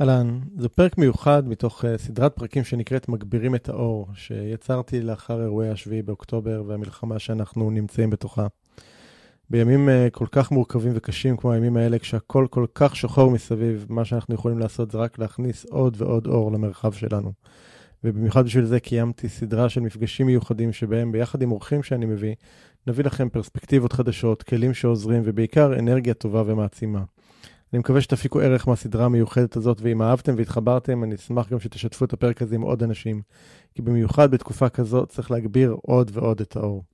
אהלן, זה פרק מיוחד מתוך uh, סדרת פרקים שנקראת מגבירים את האור, שיצרתי לאחר אירועי השביעי באוקטובר והמלחמה שאנחנו נמצאים בתוכה. בימים uh, כל כך מורכבים וקשים כמו הימים האלה, כשהכול כל כך שחור מסביב, מה שאנחנו יכולים לעשות זה רק להכניס עוד ועוד אור למרחב שלנו. ובמיוחד בשביל זה קיימתי סדרה של מפגשים מיוחדים שבהם ביחד עם אורחים שאני מביא, נביא לכם פרספקטיבות חדשות, כלים שעוזרים ובעיקר אנרגיה טובה ומעצימה. אני מקווה שתפיקו ערך מהסדרה המיוחדת הזאת, ואם אהבתם והתחברתם, אני אשמח גם שתשתפו את הפרק הזה עם עוד אנשים, כי במיוחד בתקופה כזאת צריך להגביר עוד ועוד את האור.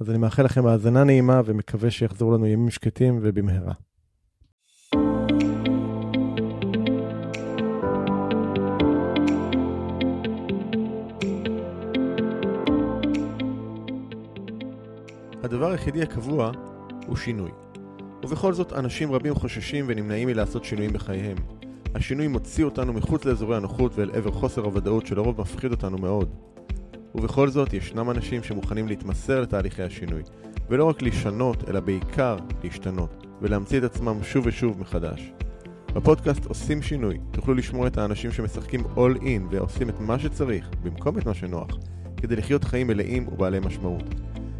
אז אני מאחל לכם האזנה נעימה ומקווה שיחזרו לנו ימים שקטים ובמהרה. הדבר היחידי הקבוע הוא שינוי. ובכל זאת, אנשים רבים חוששים ונמנעים מלעשות שינויים בחייהם. השינוי מוציא אותנו מחוץ לאזורי הנוחות ואל עבר חוסר הוודאות שלרוב מפחיד אותנו מאוד. ובכל זאת, ישנם אנשים שמוכנים להתמסר לתהליכי השינוי, ולא רק לשנות, אלא בעיקר להשתנות, ולהמציא את עצמם שוב ושוב מחדש. בפודקאסט עושים שינוי, תוכלו לשמוע את האנשים שמשחקים all in ועושים את מה שצריך, במקום את מה שנוח, כדי לחיות חיים מלאים ובעלי משמעות.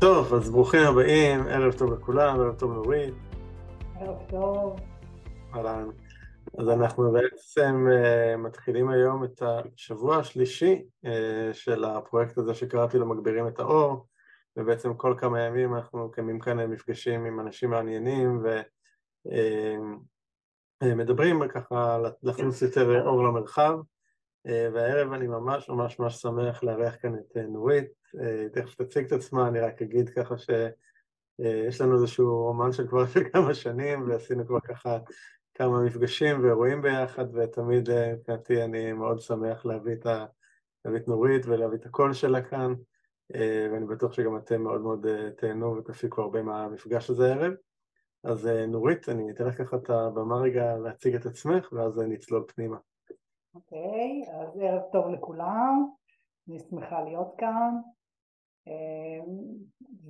טוב, אז ברוכים הבאים, ערב טוב לכולם, ערב טוב נורית. ערב טוב. אהלן. אז אנחנו בעצם אה, מתחילים היום את השבוע השלישי אה, של הפרויקט הזה שקראתי לו מגבירים את האור, ובעצם כל כמה ימים אנחנו מקיימים כאן מפגשים עם אנשים מעניינים ומדברים אה, uh, ככה להכניס יותר אור למרחב, והערב אני ממש ממש ממש שמח לארח כאן את uh, נורית. אה, תכף תציג את עצמה, אני רק אגיד ככה שיש לנו איזשהו רומן של כבר של כמה שנים ועשינו כבר ככה כמה מפגשים ואירועים ביחד ותמיד אה, מבחינתי אני מאוד שמח להביא את, ה... להביא את נורית ולהביא את הקול שלה כאן אה, ואני בטוח שגם אתם מאוד מאוד תהנו ותפיקו הרבה מהמפגש הזה הערב אז נורית, אני אתן לך ככה את הבמה רגע להציג את עצמך ואז נצלול פנימה. אוקיי, okay, אז ערב טוב לכולם, אני שמחה להיות כאן. אמ,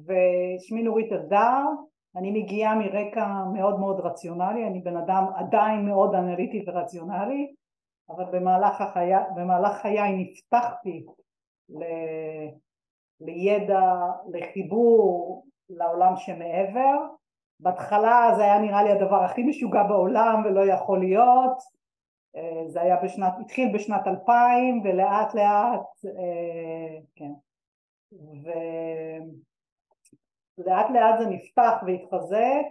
ושמי נורית אלדר, אני מגיעה מרקע מאוד מאוד רציונלי, אני בן אדם עדיין מאוד אנליטי ורציונלי, אבל במהלך, החי... במהלך חיי נפתחתי ל... לידע, לחיבור לעולם שמעבר. בהתחלה זה היה נראה לי הדבר הכי משוגע בעולם ולא יכול להיות, זה היה בשנת, התחיל בשנת 2000 ולאט לאט, אה, כן, ולאט לאט זה נפתח והתחזק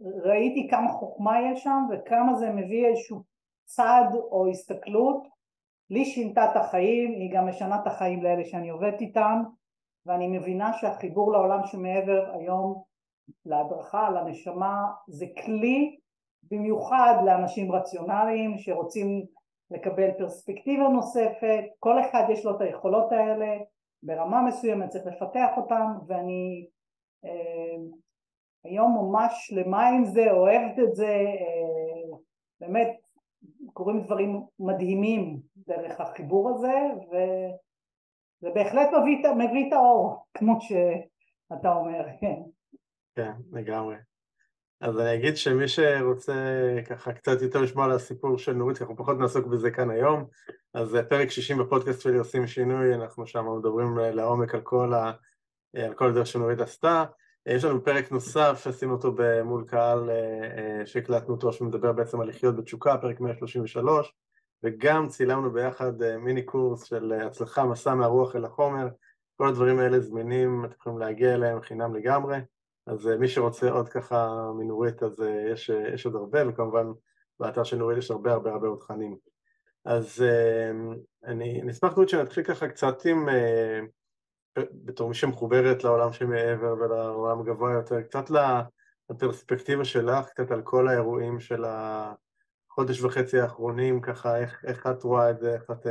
וראיתי כמה חוכמה יש שם וכמה זה מביא איזשהו צד או הסתכלות. לי שינתה את החיים, היא גם משנה את החיים לאלה שאני עובדת איתם ואני מבינה שהחיבור לעולם שמעבר היום להדרכה, לנשמה, זה כלי במיוחד לאנשים רציונליים שרוצים לקבל פרספקטיבה נוספת, כל אחד יש לו את היכולות האלה, ברמה מסוימת צריך לפתח אותם ואני אה, היום ממש שלמה עם זה, אוהבת את זה, אה, באמת קורים דברים מדהימים דרך החיבור הזה וזה בהחלט מביא, מביא את האור כמו שאתה אומר, כן. כן, לגמרי. אז אני אגיד שמי שרוצה ככה קצת יותר לשמוע על הסיפור של נורית, כי אנחנו פחות נעסוק בזה כאן היום, אז פרק 60 בפודקאסט שלי עושים שינוי, אנחנו שם מדברים לעומק על כל, ה, על כל הדרך שנורית עשתה. יש לנו פרק נוסף שעשינו אותו מול קהל אה, שהקלטנו אותו, שמדבר בעצם על לחיות בתשוקה, פרק 133, וגם צילמנו ביחד אה, מיני קורס של הצלחה, מסע מהרוח אל החומר, כל הדברים האלה זמינים, אתם יכולים להגיע אליהם חינם לגמרי. אז אה, מי שרוצה עוד ככה מנורית אז אה, יש, אה, יש עוד הרבה וכמובן באתר של נורית יש הרבה הרבה הרבה עוד תכנים. אז אני נשמח מאוד שנתחיל ככה קצת עם בתור מי שמחוברת לעולם שמעבר ולעולם הגבוה יותר קצת הפרספקטיבה שלך קצת על כל האירועים של החודש וחצי האחרונים, ככה איך, איך את רואה את זה, איך את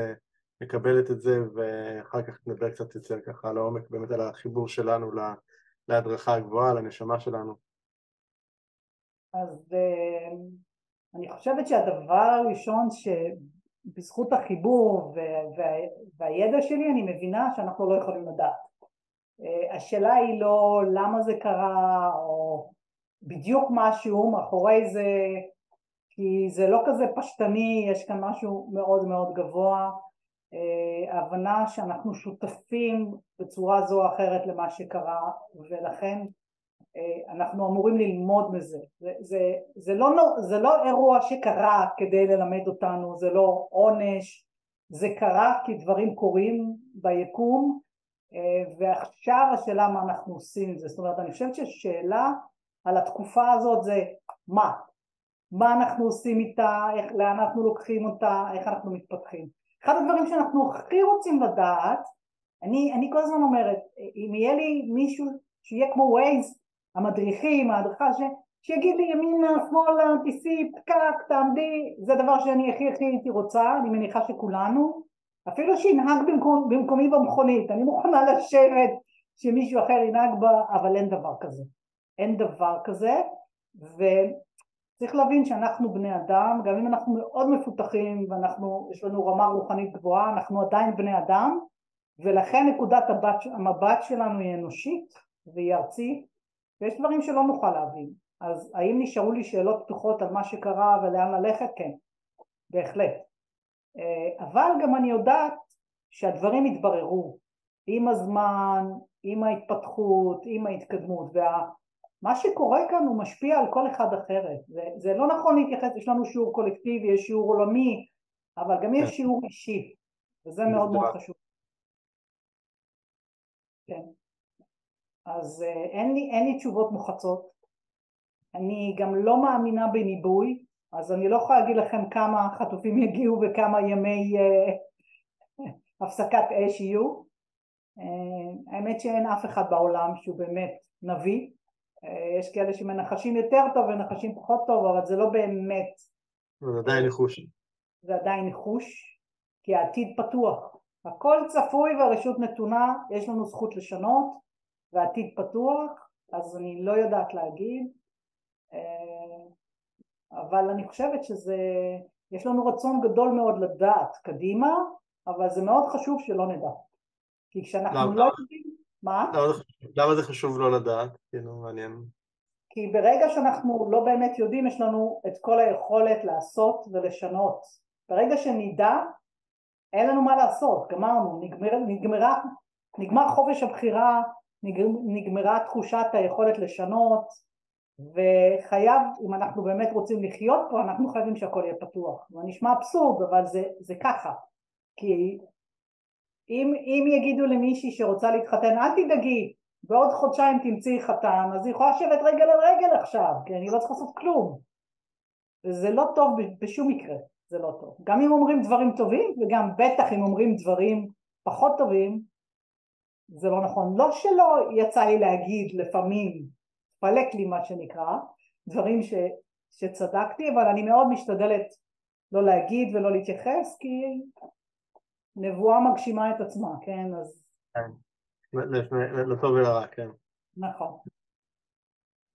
מקבלת את זה, ואחר כך נדבר קצת יותר ככה לעומק באמת על החיבור שלנו להדרכה הגבוהה, לנשמה שלנו. אז אה, אני חושבת שהדבר הראשון שבזכות החיבור והידע שלי אני מבינה שאנחנו לא יכולים לדעת. אה, השאלה היא לא למה זה קרה או בדיוק משהו מאחורי זה כי זה לא כזה פשטני, יש כאן משהו מאוד מאוד גבוה, ההבנה שאנחנו שותפים בצורה זו או אחרת למה שקרה ולכן אה, אנחנו אמורים ללמוד מזה. זה, זה, זה, לא, זה לא אירוע שקרה כדי ללמד אותנו, זה לא עונש, זה קרה כי דברים קורים ביקום אה, ועכשיו השאלה מה אנחנו עושים עם זה. זאת אומרת אני חושבת ששאלה על התקופה הזאת זה מה? מה אנחנו עושים איתה, איך, לאן אנחנו לוקחים אותה, איך אנחנו מתפתחים. אחד הדברים שאנחנו הכי רוצים לדעת, אני, אני כל הזמן אומרת, אם יהיה לי מישהו שיהיה כמו ווייז המדריכים, ההדרכה, ש... שיגיד לי ימינה, שמאלה, תיסעי, פקק, תעמדי, זה דבר שאני הכי הכי הייתי רוצה, אני מניחה שכולנו, אפילו שינהג במקום, במקומי במכונית, אני מוכנה לשבת שמישהו אחר ינהג בה, אבל אין דבר כזה, אין דבר כזה, וצריך להבין שאנחנו בני אדם, גם אם אנחנו מאוד מפותחים ואנחנו, יש לנו רמה רוחנית גבוהה, אנחנו עדיין בני אדם, ולכן נקודת המבט שלנו היא אנושית והיא ארצית ויש דברים שלא נוכל להבין. אז האם נשארו לי שאלות פתוחות על מה שקרה ולאן ללכת? כן, בהחלט. אה, אבל גם אני יודעת שהדברים יתבררו עם הזמן, עם ההתפתחות, עם ההתקדמות, ומה שקורה כאן הוא משפיע על כל אחד אחרת. זה, זה לא נכון להתייחס, יש לנו שיעור קולקטיבי, יש שיעור עולמי, אבל גם יש כן. שיעור אישי, וזה מאוד מאוד חשוב. כן. אז אה, אין לי, אין לי תשובות מוחצות, אני גם לא מאמינה בניבוי, אז אני לא יכולה להגיד לכם כמה חטופים יגיעו וכמה ימי uh, הפסקת אש יהיו. Uh, האמת שאין אף אחד בעולם שהוא באמת נביא, יש כאלה שמנחשים יותר טוב ונחשים פחות טוב, אבל זה לא באמת... זה עדיין ניחוש. זה עדיין ניחוש, כי העתיד פתוח. הכל צפוי והרשות נתונה, יש לנו זכות לשנות, ועתיד פתוח, אז אני לא יודעת להגיד, אה, אבל אני חושבת שזה, יש לנו רצון גדול מאוד לדעת קדימה, אבל זה מאוד חשוב שלא נדע. כי כשאנחנו למה? לא יודעים... מה? למה, זה חשוב לא לדעת? כאילו, מעניין. כי ברגע שאנחנו לא באמת יודעים, יש לנו את כל היכולת לעשות ולשנות. ברגע שנדע, אין לנו מה לעשות, גמרנו, נגמר, נגמרה, נגמר חופש הבחירה נגמרה תחושת היכולת לשנות וחייב, אם אנחנו באמת רוצים לחיות פה, אנחנו חייבים שהכל יהיה פתוח. זה נשמע אבסורד, אבל זה, זה ככה. כי אם, אם יגידו למישהי שרוצה להתחתן, אל תדאגי, בעוד חודשיים תמצאי חתן, אז היא יכולה לשבת רגל על רגל עכשיו, כי אני לא צריכה לעשות כלום. וזה לא טוב בשום מקרה, זה לא טוב. גם אם אומרים דברים טובים, וגם בטח אם אומרים דברים פחות טובים, זה לא נכון. לא שלא יצא לי להגיד לפעמים, פלק לי מה שנקרא, דברים ש, שצדקתי, אבל אני מאוד משתדלת לא להגיד ולא להתייחס, כי נבואה מגשימה את עצמה, כן? אז... כן, לטוב ולרע, כן. נכון.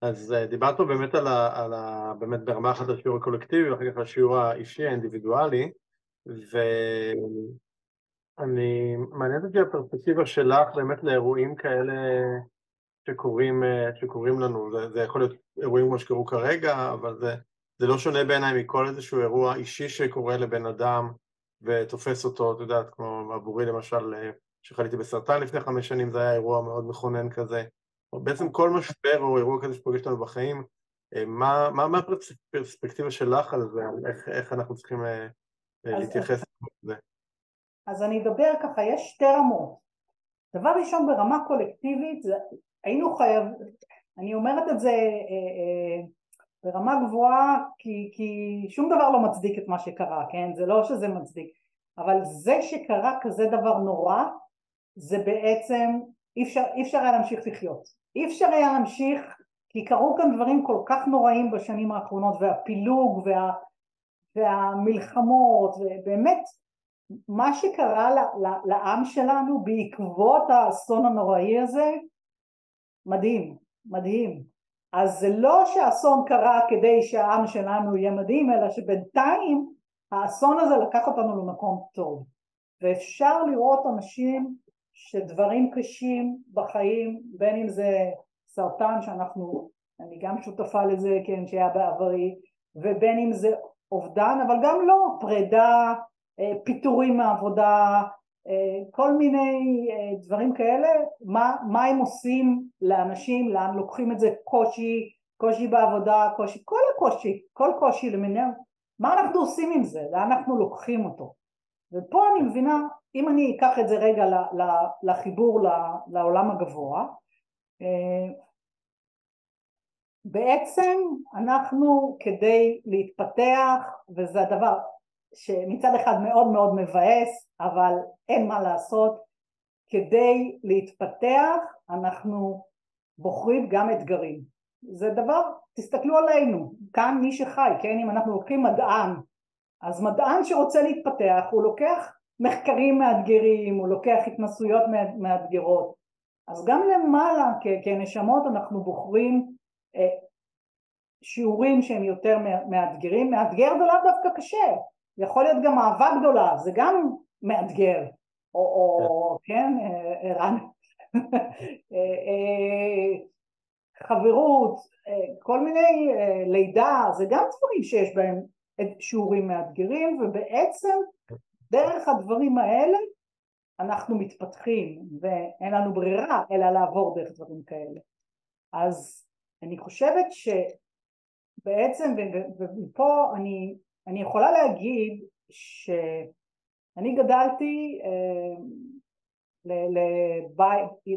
אז אה, דיברת באמת על ה, על ה... באמת ברמה אחת על השיעור הקולקטיבי ואחר כך על השיעור האישי האינדיבידואלי ו... אני, מעניין אותי הפרספקטיבה שלך באמת לאירועים כאלה שקורים, שקורים לנו, זה, זה יכול להיות אירועים כמו שקרו כרגע, אבל זה, זה לא שונה בעיניי מכל איזשהו אירוע אישי שקורה לבן אדם ותופס אותו, את יודעת, כמו עבורי למשל, שחליתי בסרטן לפני חמש שנים, זה היה אירוע מאוד מכונן כזה. בעצם כל משבר או אירוע כזה שפוגש אותנו בחיים, מה, מה, מה הפרספקטיבה שלך על זה, איך, איך אנחנו צריכים אה, להתייחס לזה? אז אני אדבר ככה, יש שתי רמות. דבר ראשון ברמה קולקטיבית, זה, היינו חייב, אני אומרת את זה אה, אה, ברמה גבוהה כי, כי שום דבר לא מצדיק את מה שקרה, כן? זה לא שזה מצדיק, אבל זה שקרה כזה דבר נורא, זה בעצם, אי אפשר, אי אפשר היה להמשיך לחיות. אי אפשר היה להמשיך כי קרו כאן דברים כל כך נוראים בשנים האחרונות והפילוג וה, והמלחמות ובאמת מה שקרה לעם שלנו בעקבות האסון הנוראי הזה מדהים, מדהים. אז זה לא שהאסון קרה כדי שהעם שלנו יהיה מדהים, אלא שבינתיים האסון הזה לקח אותנו למקום טוב. ואפשר לראות אנשים שדברים קשים בחיים, בין אם זה סרטן שאנחנו, אני גם שותפה לזה, כן, שהיה בעברי, ובין אם זה אובדן, אבל גם לא, פרידה, אה, פיטורים מעבודה, כל מיני אה, דברים כאלה, מה, מה הם עושים לאנשים, לאן לוקחים את זה, קושי, קושי בעבודה, קושי, כל הקושי, כל קושי למיניהם, מה אנחנו עושים עם זה, לאן אנחנו לוקחים אותו. ופה אני מבינה, אם אני אקח את זה רגע לחיבור לעולם הגבוה, בעצם אנחנו כדי להתפתח, וזה הדבר שמצד אחד מאוד מאוד מבאס, אבל אין מה לעשות, כדי להתפתח אנחנו בוחרים גם אתגרים. זה דבר, תסתכלו עלינו, כאן מי שחי, כן, אם אנחנו לוקחים מדען, אז מדען שרוצה להתפתח הוא לוקח מחקרים מאתגרים, הוא לוקח התנסויות מאתגרות, אז גם למעלה כנשמות אנחנו בוחרים אה, שיעורים שהם יותר מאתגרים, מאתגר זה לאו דווקא קשה, יכול להיות גם אהבה גדולה, זה גם מאתגר, או, או כן, אה, ערן, אה, חברות, כל מיני לידה, זה גם דברים שיש בהם שיעורים מאתגרים, ובעצם דרך הדברים האלה אנחנו מתפתחים, ואין לנו ברירה אלא לעבור דרך דברים כאלה. אז אני חושבת שבעצם, ופה אני, אני יכולה להגיד שאני גדלתי אה,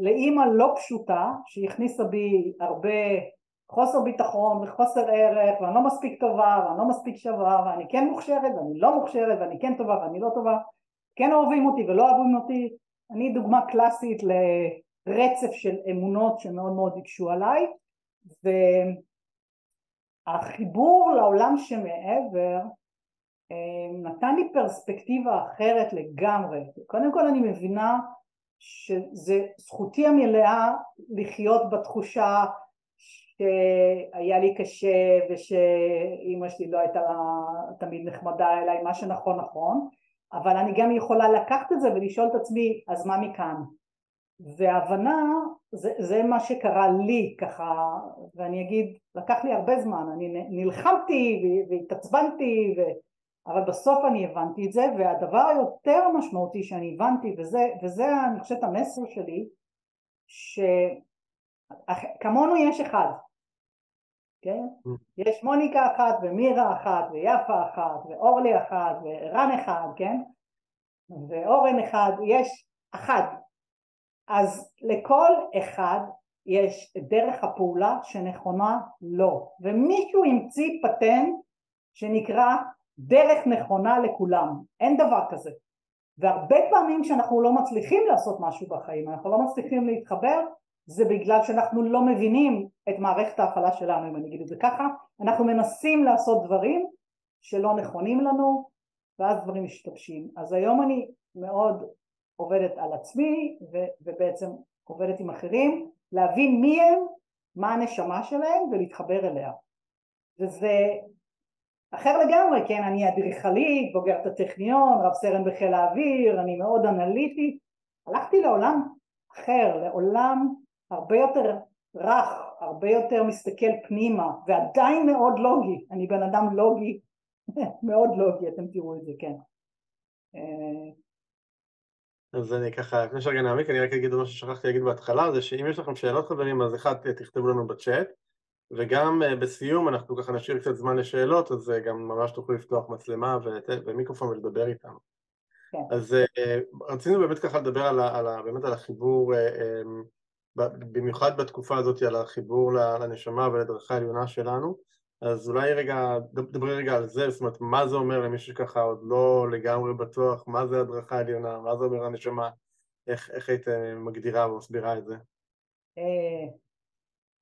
לאימא לא פשוטה שהכניסה בי הרבה חוסר ביטחון וחוסר ערך ואני לא מספיק טובה ואני לא מספיק שווה ואני כן מוכשרת ואני לא מוכשרת ואני כן טובה ואני לא טובה. כן אוהבים אותי ולא אוהבים אותי. אני דוגמה קלאסית לרצף של אמונות שמאוד מאוד הקשו עליי והחיבור לעולם שמעבר אה, נתן לי פרספקטיבה אחרת לגמרי. קודם כל אני מבינה שזה זכותי המלאה לחיות בתחושה שהיה לי קשה ושאימא שלי לא הייתה תמיד נחמדה אליי, מה שנכון נכון, אבל אני גם יכולה לקחת את זה ולשאול את עצמי אז מה מכאן? והבנה זה, זה מה שקרה לי ככה ואני אגיד לקח לי הרבה זמן אני נלחמתי והתעצבנתי ו... אבל בסוף אני הבנתי את זה והדבר היותר משמעותי שאני הבנתי וזה, וזה אני חושבת המסר שלי שכמונו יש אחד כן? Mm. יש מוניקה אחת ומירה אחת ויפה אחת ואורלי אחת ורן אחד כן? ואורן אחד יש אחד אז לכל אחד יש דרך הפעולה שנכונה לו. ומישהו המציא פטנט שנקרא דרך נכונה לכולם. אין דבר כזה. והרבה פעמים כשאנחנו לא מצליחים לעשות משהו בחיים אנחנו לא מצליחים להתחבר זה בגלל שאנחנו לא מבינים את מערכת ההפעלה שלנו אם אני אגיד את זה ככה. אנחנו מנסים לעשות דברים שלא נכונים לנו ואז דברים משתבשים. אז היום אני מאוד עובדת על עצמי ו- ובעצם עובדת עם אחרים, להבין מי הם, מה הנשמה שלהם ולהתחבר אליה. וזה אחר לגמרי, כן, אני אדריכלית, בוגרת הטכניון, רב סרן בחיל האוויר, אני מאוד אנליטית, הלכתי לעולם אחר, לעולם הרבה יותר רך, הרבה יותר מסתכל פנימה, ועדיין מאוד לוגי, אני בן אדם לוגי, מאוד לוגי, אתם תראו את זה, כן. אז אני ככה, לפני שרגע נעמיק, אני רק אגיד מה ששכחתי להגיד בהתחלה, זה שאם יש לכם שאלות חברים, אז אחד, תכתבו לנו בצ'אט, וגם אה, בסיום אנחנו ככה נשאיר קצת זמן לשאלות, אז אה, גם ממש תוכלו לפתוח מצלמה ומיקרופון ולדבר איתנו. כן. אז אה, רצינו באמת ככה לדבר על, על, באמת על החיבור, במיוחד בתקופה הזאת, על החיבור לנשמה ולדרכה העליונה שלנו. אז אולי רגע, דברי רגע על זה, זאת אומרת, מה זה אומר למי שככה עוד לא לגמרי בטוח, מה זה הדרכה עליונה, מה זה אומר הנשמה, איך, איך היית מגדירה ומסבירה את זה? אה,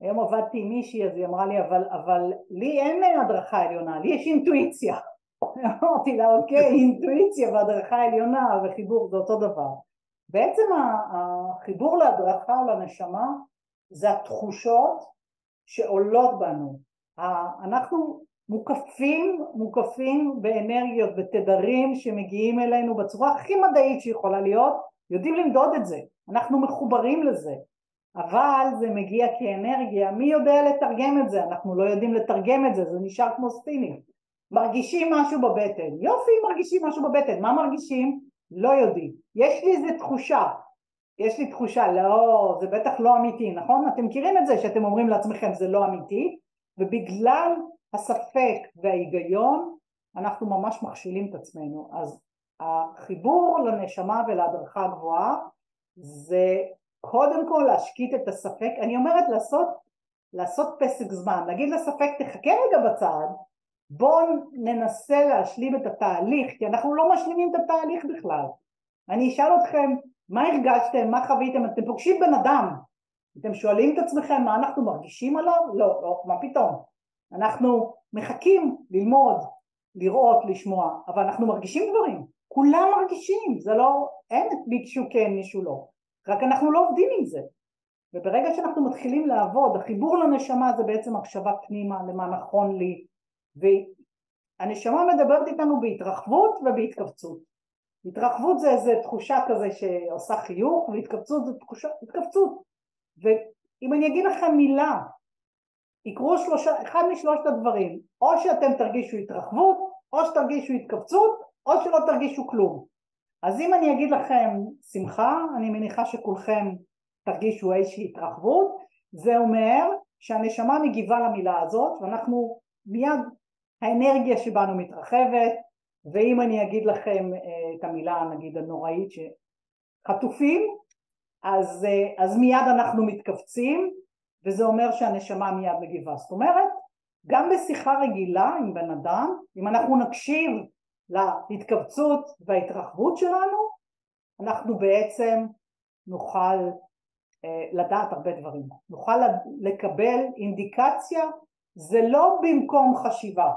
היום עבדתי עם מישהי אז היא אמרה לי אבל, אבל לי אין הדרכה עליונה, לי יש אינטואיציה. אמרתי לה אוקיי אינטואיציה והדרכה עליונה וחיבור זה אותו דבר. בעצם החיבור להדרכה לנשמה זה התחושות שעולות בנו אנחנו מוקפים, מוקפים באנרגיות, בתדרים שמגיעים אלינו בצורה הכי מדעית שיכולה להיות, יודעים למדוד את זה, אנחנו מחוברים לזה, אבל זה מגיע כאנרגיה, מי יודע לתרגם את זה? אנחנו לא יודעים לתרגם את זה, זה נשאר כמו ספינים. מרגישים משהו בבטן, יופי מרגישים משהו בבטן, מה מרגישים? לא יודעים. יש לי איזה תחושה, יש לי תחושה, לא, זה בטח לא אמיתי, נכון? אתם מכירים את זה שאתם אומרים לעצמכם זה לא אמיתי, ובגלל הספק וההיגיון אנחנו ממש מכשילים את עצמנו. אז החיבור לנשמה ולהדרכה הגבוהה זה קודם כל להשקיט את הספק, אני אומרת לעשות, לעשות פסק זמן, להגיד לספק תחכה רגע בצד, בואו ננסה להשלים את התהליך, כי אנחנו לא משלימים את התהליך בכלל. אני אשאל אתכם, מה הרגשתם, מה חוויתם, אתם פוגשים בן אדם, אתם שואלים את עצמכם מה אנחנו מרגישים עליו? לא, לא, מה פתאום. אנחנו מחכים ללמוד, לראות, לשמוע, אבל אנחנו מרגישים דברים, כולם מרגישים, זה לא, אין ביקשו כן, מישהו לא, רק אנחנו לא עובדים עם זה. וברגע שאנחנו מתחילים לעבוד, החיבור לנשמה זה בעצם הקשבה פנימה למה נכון לי, והנשמה מדברת איתנו בהתרחבות ובהתכווצות. התרחבות זה איזה תחושה כזה שעושה חיוך, והתכווצות זה תחושה, התכווצות. ואם אני אגיד לכם מילה יקרו שלושה, אחד משלושת הדברים, או שאתם תרגישו התרחבות, או שתרגישו התכווצות, או שלא תרגישו כלום. אז אם אני אגיד לכם שמחה, אני מניחה שכולכם תרגישו איזושהי התרחבות, זה אומר שהנשמה מגיבה למילה הזאת, ואנחנו מיד האנרגיה שבנו מתרחבת, ואם אני אגיד לכם אה, את המילה נגיד הנוראית שחטופים, אז, אה, אז מיד אנחנו מתכווצים, וזה אומר שהנשמה מיד מגיבה. זאת אומרת, גם בשיחה רגילה עם בן אדם, אם אנחנו נקשיב להתכווצות וההתרחבות שלנו, אנחנו בעצם נוכל אה, לדעת הרבה דברים. נוכל לקבל אינדיקציה, זה לא במקום חשיבה,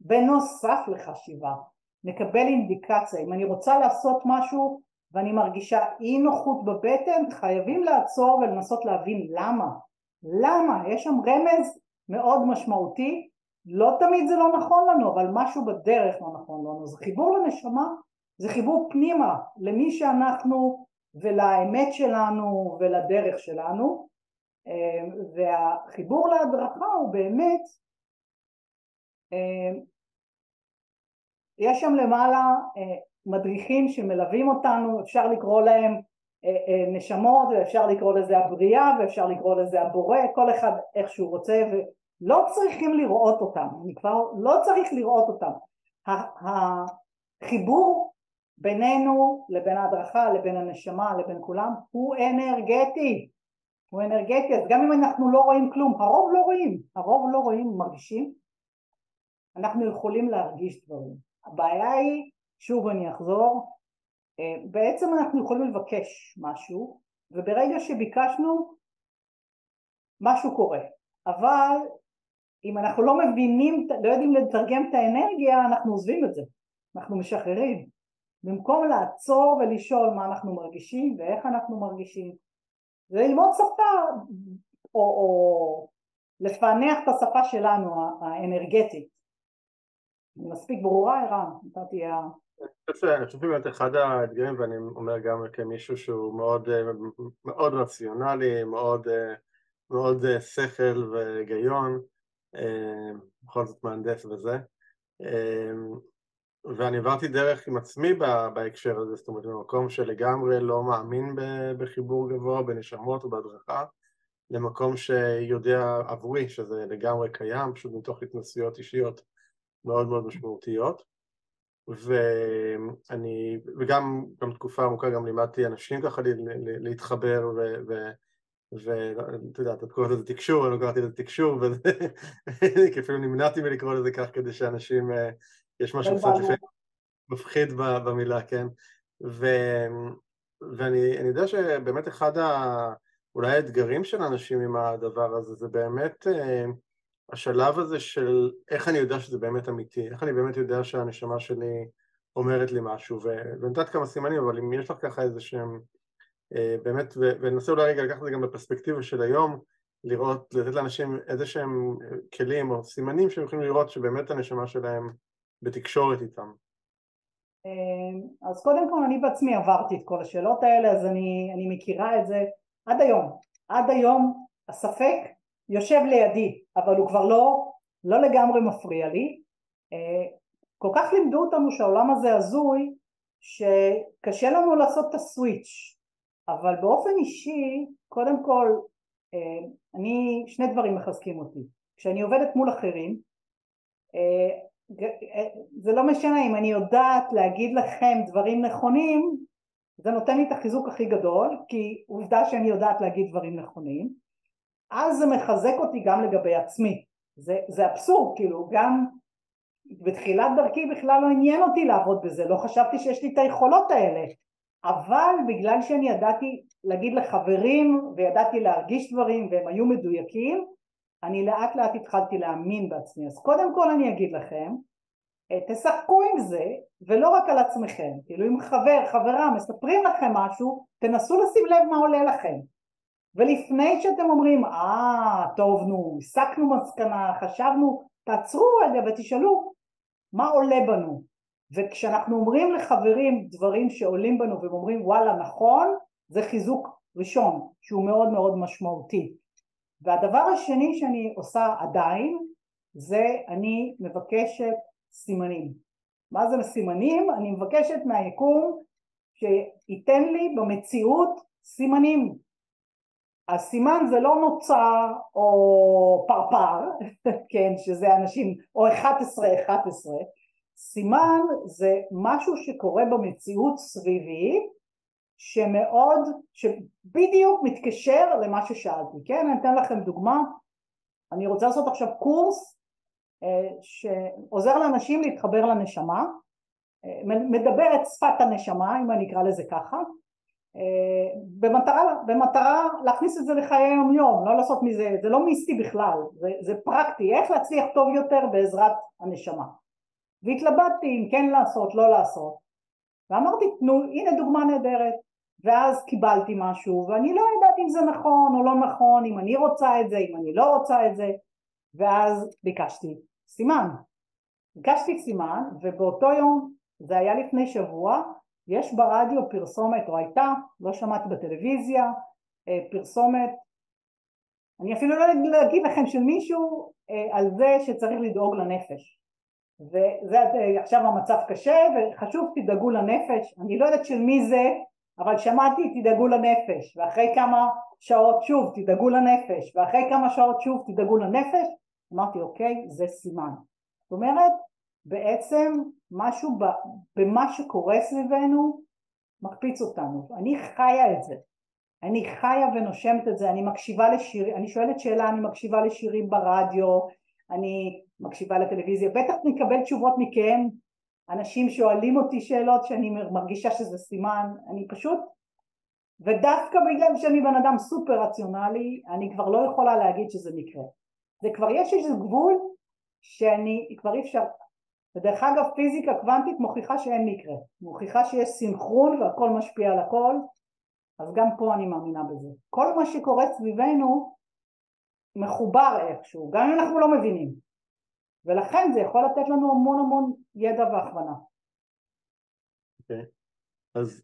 בנוסף לחשיבה. נקבל אינדיקציה. אם אני רוצה לעשות משהו ואני מרגישה אי נוחות בבטן, חייבים לעצור ולנסות להבין למה. למה? יש שם רמז מאוד משמעותי, לא תמיד זה לא נכון לנו, אבל משהו בדרך לא נכון לנו. זה חיבור לנשמה, זה חיבור פנימה למי שאנחנו ולאמת שלנו ולדרך שלנו, אה, והחיבור להדרכה הוא באמת, אה, יש שם למעלה אה, מדריכים שמלווים אותנו, אפשר לקרוא להם אה, אה, נשמות ואפשר לקרוא לזה הבריאה ואפשר לקרוא לזה הבורא, כל אחד איך שהוא רוצה ולא צריכים לראות אותם, אני כבר לא צריך לראות אותם. החיבור בינינו לבין ההדרכה, לבין הנשמה, לבין כולם הוא אנרגטי, הוא אנרגטי, אז גם אם אנחנו לא רואים כלום, הרוב לא רואים, הרוב לא רואים, מרגישים, אנחנו יכולים להרגיש דברים. הבעיה היא, שוב אני אחזור, אה, בעצם אנחנו יכולים לבקש משהו וברגע שביקשנו משהו קורה. אבל אם אנחנו לא מבינים, לא יודעים לתרגם את האנרגיה אנחנו עוזבים את זה, אנחנו משחררים. במקום לעצור ולשאול מה אנחנו מרגישים ואיך אנחנו מרגישים וללמוד שפה או, או לפענח את השפה שלנו האנרגטית. מספיק ברורה ערן? נתתי ה... אני חושב שבאמת אחד האתגרים, ואני אומר גם כמישהו שהוא מאוד, מאוד רציונלי, מאוד, מאוד שכל והיגיון, בכל זאת מהנדס וזה, ואני עברתי דרך עם עצמי בהקשר הזה, זאת אומרת במקום שלגמרי לא מאמין בחיבור גבוה, בנשמות ובהדרכה, למקום שיודע עבורי שזה לגמרי קיים, פשוט מתוך התנסויות אישיות מאוד מאוד משמעותיות. ואני, וגם גם תקופה ארוכה גם לימדתי אנשים ככה להתחבר ואתה יודע, אתה קורא לזה תקשור, אני לא קראתי לזה תקשור, כי אפילו נמנעתי מלקרוא לזה כך כדי שאנשים, אה, יש משהו קצת לפעמים מפחיד במילה, כן? ו, ואני יודע שבאמת אחד אולי האתגרים של אנשים עם הדבר הזה, זה באמת אה, השלב הזה של איך אני יודע שזה באמת אמיתי, איך אני באמת יודע שהנשמה שלי אומרת לי משהו, ונתת כמה סימנים, אבל אם יש לך ככה איזה שהם, אה, באמת, וננסה אולי רגע לקחת את זה גם בפרספקטיבה של היום, לראות, לתת לאנשים איזה שהם כלים או סימנים שהם יכולים לראות שבאמת הנשמה שלהם בתקשורת איתם. אה, אז קודם כל אני בעצמי עברתי את כל השאלות האלה אז אני, אני מכירה את זה עד היום, עד היום הספק יושב לידי אבל הוא כבר לא, לא לגמרי מפריע לי. אה, כל כך לימדו אותנו שהעולם הזה הזוי שקשה לנו לעשות את הסוויץ' אבל באופן אישי קודם כל אה, אני שני דברים מחזקים אותי. כשאני עובדת מול אחרים זה לא משנה אם אני יודעת להגיד לכם דברים נכונים זה נותן לי את החיזוק הכי גדול כי עובדה שאני יודעת להגיד דברים נכונים אז זה מחזק אותי גם לגבי עצמי. זה, זה אבסורד כאילו גם בתחילת דרכי בכלל לא עניין אותי לעבוד בזה לא חשבתי שיש לי את היכולות האלה. אבל בגלל שאני ידעתי להגיד לחברים וידעתי להרגיש דברים והם היו מדויקים אני לאט לאט התחלתי להאמין בעצמי. אז קודם כל אני אגיד לכם אה, תשחקו עם זה ולא רק על עצמכם. כאילו אם חבר חברה מספרים לכם משהו תנסו לשים לב מה עולה לכם ולפני שאתם אומרים אה טוב נו הסקנו מסקנה חשבנו תעצרו רגע ותשאלו מה עולה בנו וכשאנחנו אומרים לחברים דברים שעולים בנו והם אומרים וואלה נכון זה חיזוק ראשון שהוא מאוד מאוד משמעותי והדבר השני שאני עושה עדיין זה אני מבקשת סימנים. מה זה סימנים? אני מבקשת מהיקום שייתן לי במציאות סימנים. הסימן זה לא נוצר או פרפר, כן, שזה אנשים, או 11 11, סימן זה משהו שקורה במציאות סביבי שמאוד, שבדיוק מתקשר למה ששאלתי, כן? אני אתן לכם דוגמה, אני רוצה לעשות עכשיו קורס אה, שעוזר לאנשים להתחבר לנשמה, אה, מדבר את שפת הנשמה, אם אני אקרא לזה ככה, במטרה, במטרה להכניס את זה לחיי היום יום, לא לעשות מזה, זה לא מיסטי בכלל, זה, זה פרקטי, איך להצליח טוב יותר בעזרת הנשמה. והתלבטתי אם כן לעשות, לא לעשות, ואמרתי, תנו, הנה דוגמה נהדרת, ואז קיבלתי משהו ואני לא יודעת אם זה נכון או לא נכון, אם אני רוצה את זה, אם אני לא רוצה את זה ואז ביקשתי סימן. ביקשתי סימן ובאותו יום, זה היה לפני שבוע, יש ברדיו פרסומת או הייתה, לא שמעתי בטלוויזיה, אה, פרסומת, אני אפילו לא אגיד לכם של מישהו אה, על זה שצריך לדאוג לנפש. וזה אה, עכשיו המצב קשה וחשוב תדאגו לנפש, אני לא יודעת של מי זה אבל שמעתי תדאגו לנפש ואחרי כמה שעות שוב תדאגו לנפש ואחרי כמה שעות שוב תדאגו לנפש אמרתי אוקיי זה סימן זאת אומרת בעצם משהו במה שקורה סביבנו מקפיץ אותנו. אני חיה את זה. אני חיה ונושמת את זה. אני מקשיבה לשירים אני שואלת שאלה אני מקשיבה לשירים ברדיו אני מקשיבה לטלוויזיה. בטח נקבל תשובות מכם אנשים שואלים אותי שאלות שאני מרגישה שזה סימן, אני פשוט, ודווקא בגלל שאני בן אדם סופר רציונלי, אני כבר לא יכולה להגיד שזה מקרה. זה כבר יש איזה גבול שאני כבר אי אפשר, ודרך אגב פיזיקה קוונטית מוכיחה שאין מקרה, מוכיחה שיש סינכרון והכל משפיע על הכל, אז גם פה אני מאמינה בזה. כל מה שקורה סביבנו מחובר איכשהו, גם אם אנחנו לא מבינים. ולכן זה יכול לתת לנו המון המון ידע והכוונה. אוקיי, okay. אז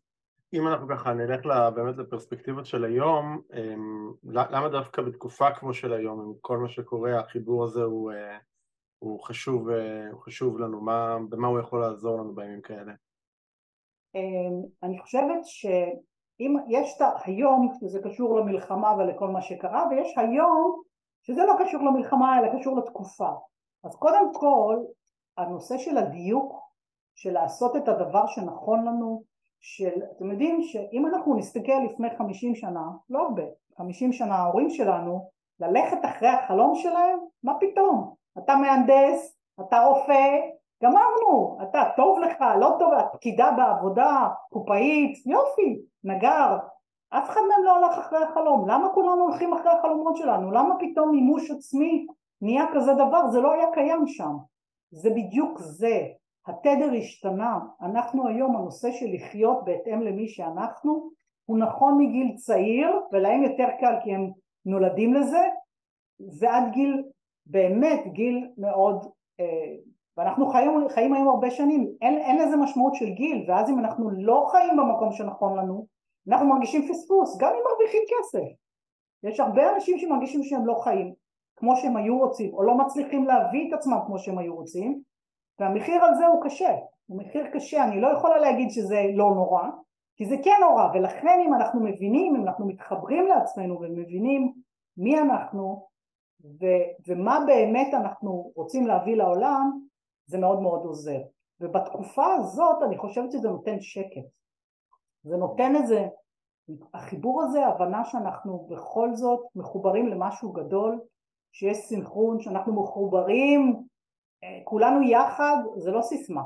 אם אנחנו ככה נלך באמת לפרספקטיבות של היום, אמ, למה דווקא בתקופה כמו של היום, עם כל מה שקורה, החיבור הזה הוא, אה, הוא, חשוב, אה, הוא חשוב לנו, מה, במה הוא יכול לעזור לנו בימים כאלה? אמ, אני חושבת שאם יש את היום, שזה קשור למלחמה ולכל מה שקרה, ויש היום שזה לא קשור למלחמה אלא קשור לתקופה. אז קודם כל הנושא של הדיוק, של לעשות את הדבר שנכון לנו, של, אתם יודעים שאם אנחנו נסתכל לפני חמישים שנה, לא הרבה, חמישים שנה ההורים שלנו, ללכת אחרי החלום שלהם, מה פתאום? אתה מהנדס, אתה רופא, גמרנו, אתה טוב לך, לא טוב, פקידה בעבודה, קופאית, יופי, נגר, אף אחד מהם לא הלך אחרי החלום, למה כולנו הולכים אחרי החלומות שלנו? למה פתאום מימוש עצמי נהיה כזה דבר? זה לא היה קיים שם. זה בדיוק זה. התדר השתנה. אנחנו היום, הנושא של לחיות בהתאם למי שאנחנו, הוא נכון מגיל צעיר, ולהם יותר קל כי הם נולדים לזה, ועד גיל, באמת גיל מאוד, אה, ואנחנו חיים, חיים היום הרבה שנים, אין, אין לזה משמעות של גיל, ואז אם אנחנו לא חיים במקום שנכון לנו, אנחנו מרגישים פספוס, גם אם מרוויחים כסף. יש הרבה אנשים שמרגישים שהם לא חיים כמו שהם היו רוצים, או לא מצליחים להביא את עצמם כמו שהם היו רוצים, והמחיר על זה הוא קשה, הוא מחיר קשה, אני לא יכולה להגיד שזה לא נורא, כי זה כן נורא, ולכן אם אנחנו מבינים, אם אנחנו מתחברים לעצמנו ומבינים מי אנחנו ו- ומה באמת אנחנו רוצים להביא לעולם, זה מאוד מאוד עוזר. ובתקופה הזאת אני חושבת שזה נותן שקט. זה נותן איזה, החיבור הזה, הבנה שאנחנו בכל זאת מחוברים למשהו גדול, שיש סינכרון, שאנחנו מחוברים אה, כולנו יחד, זה לא סיסמה.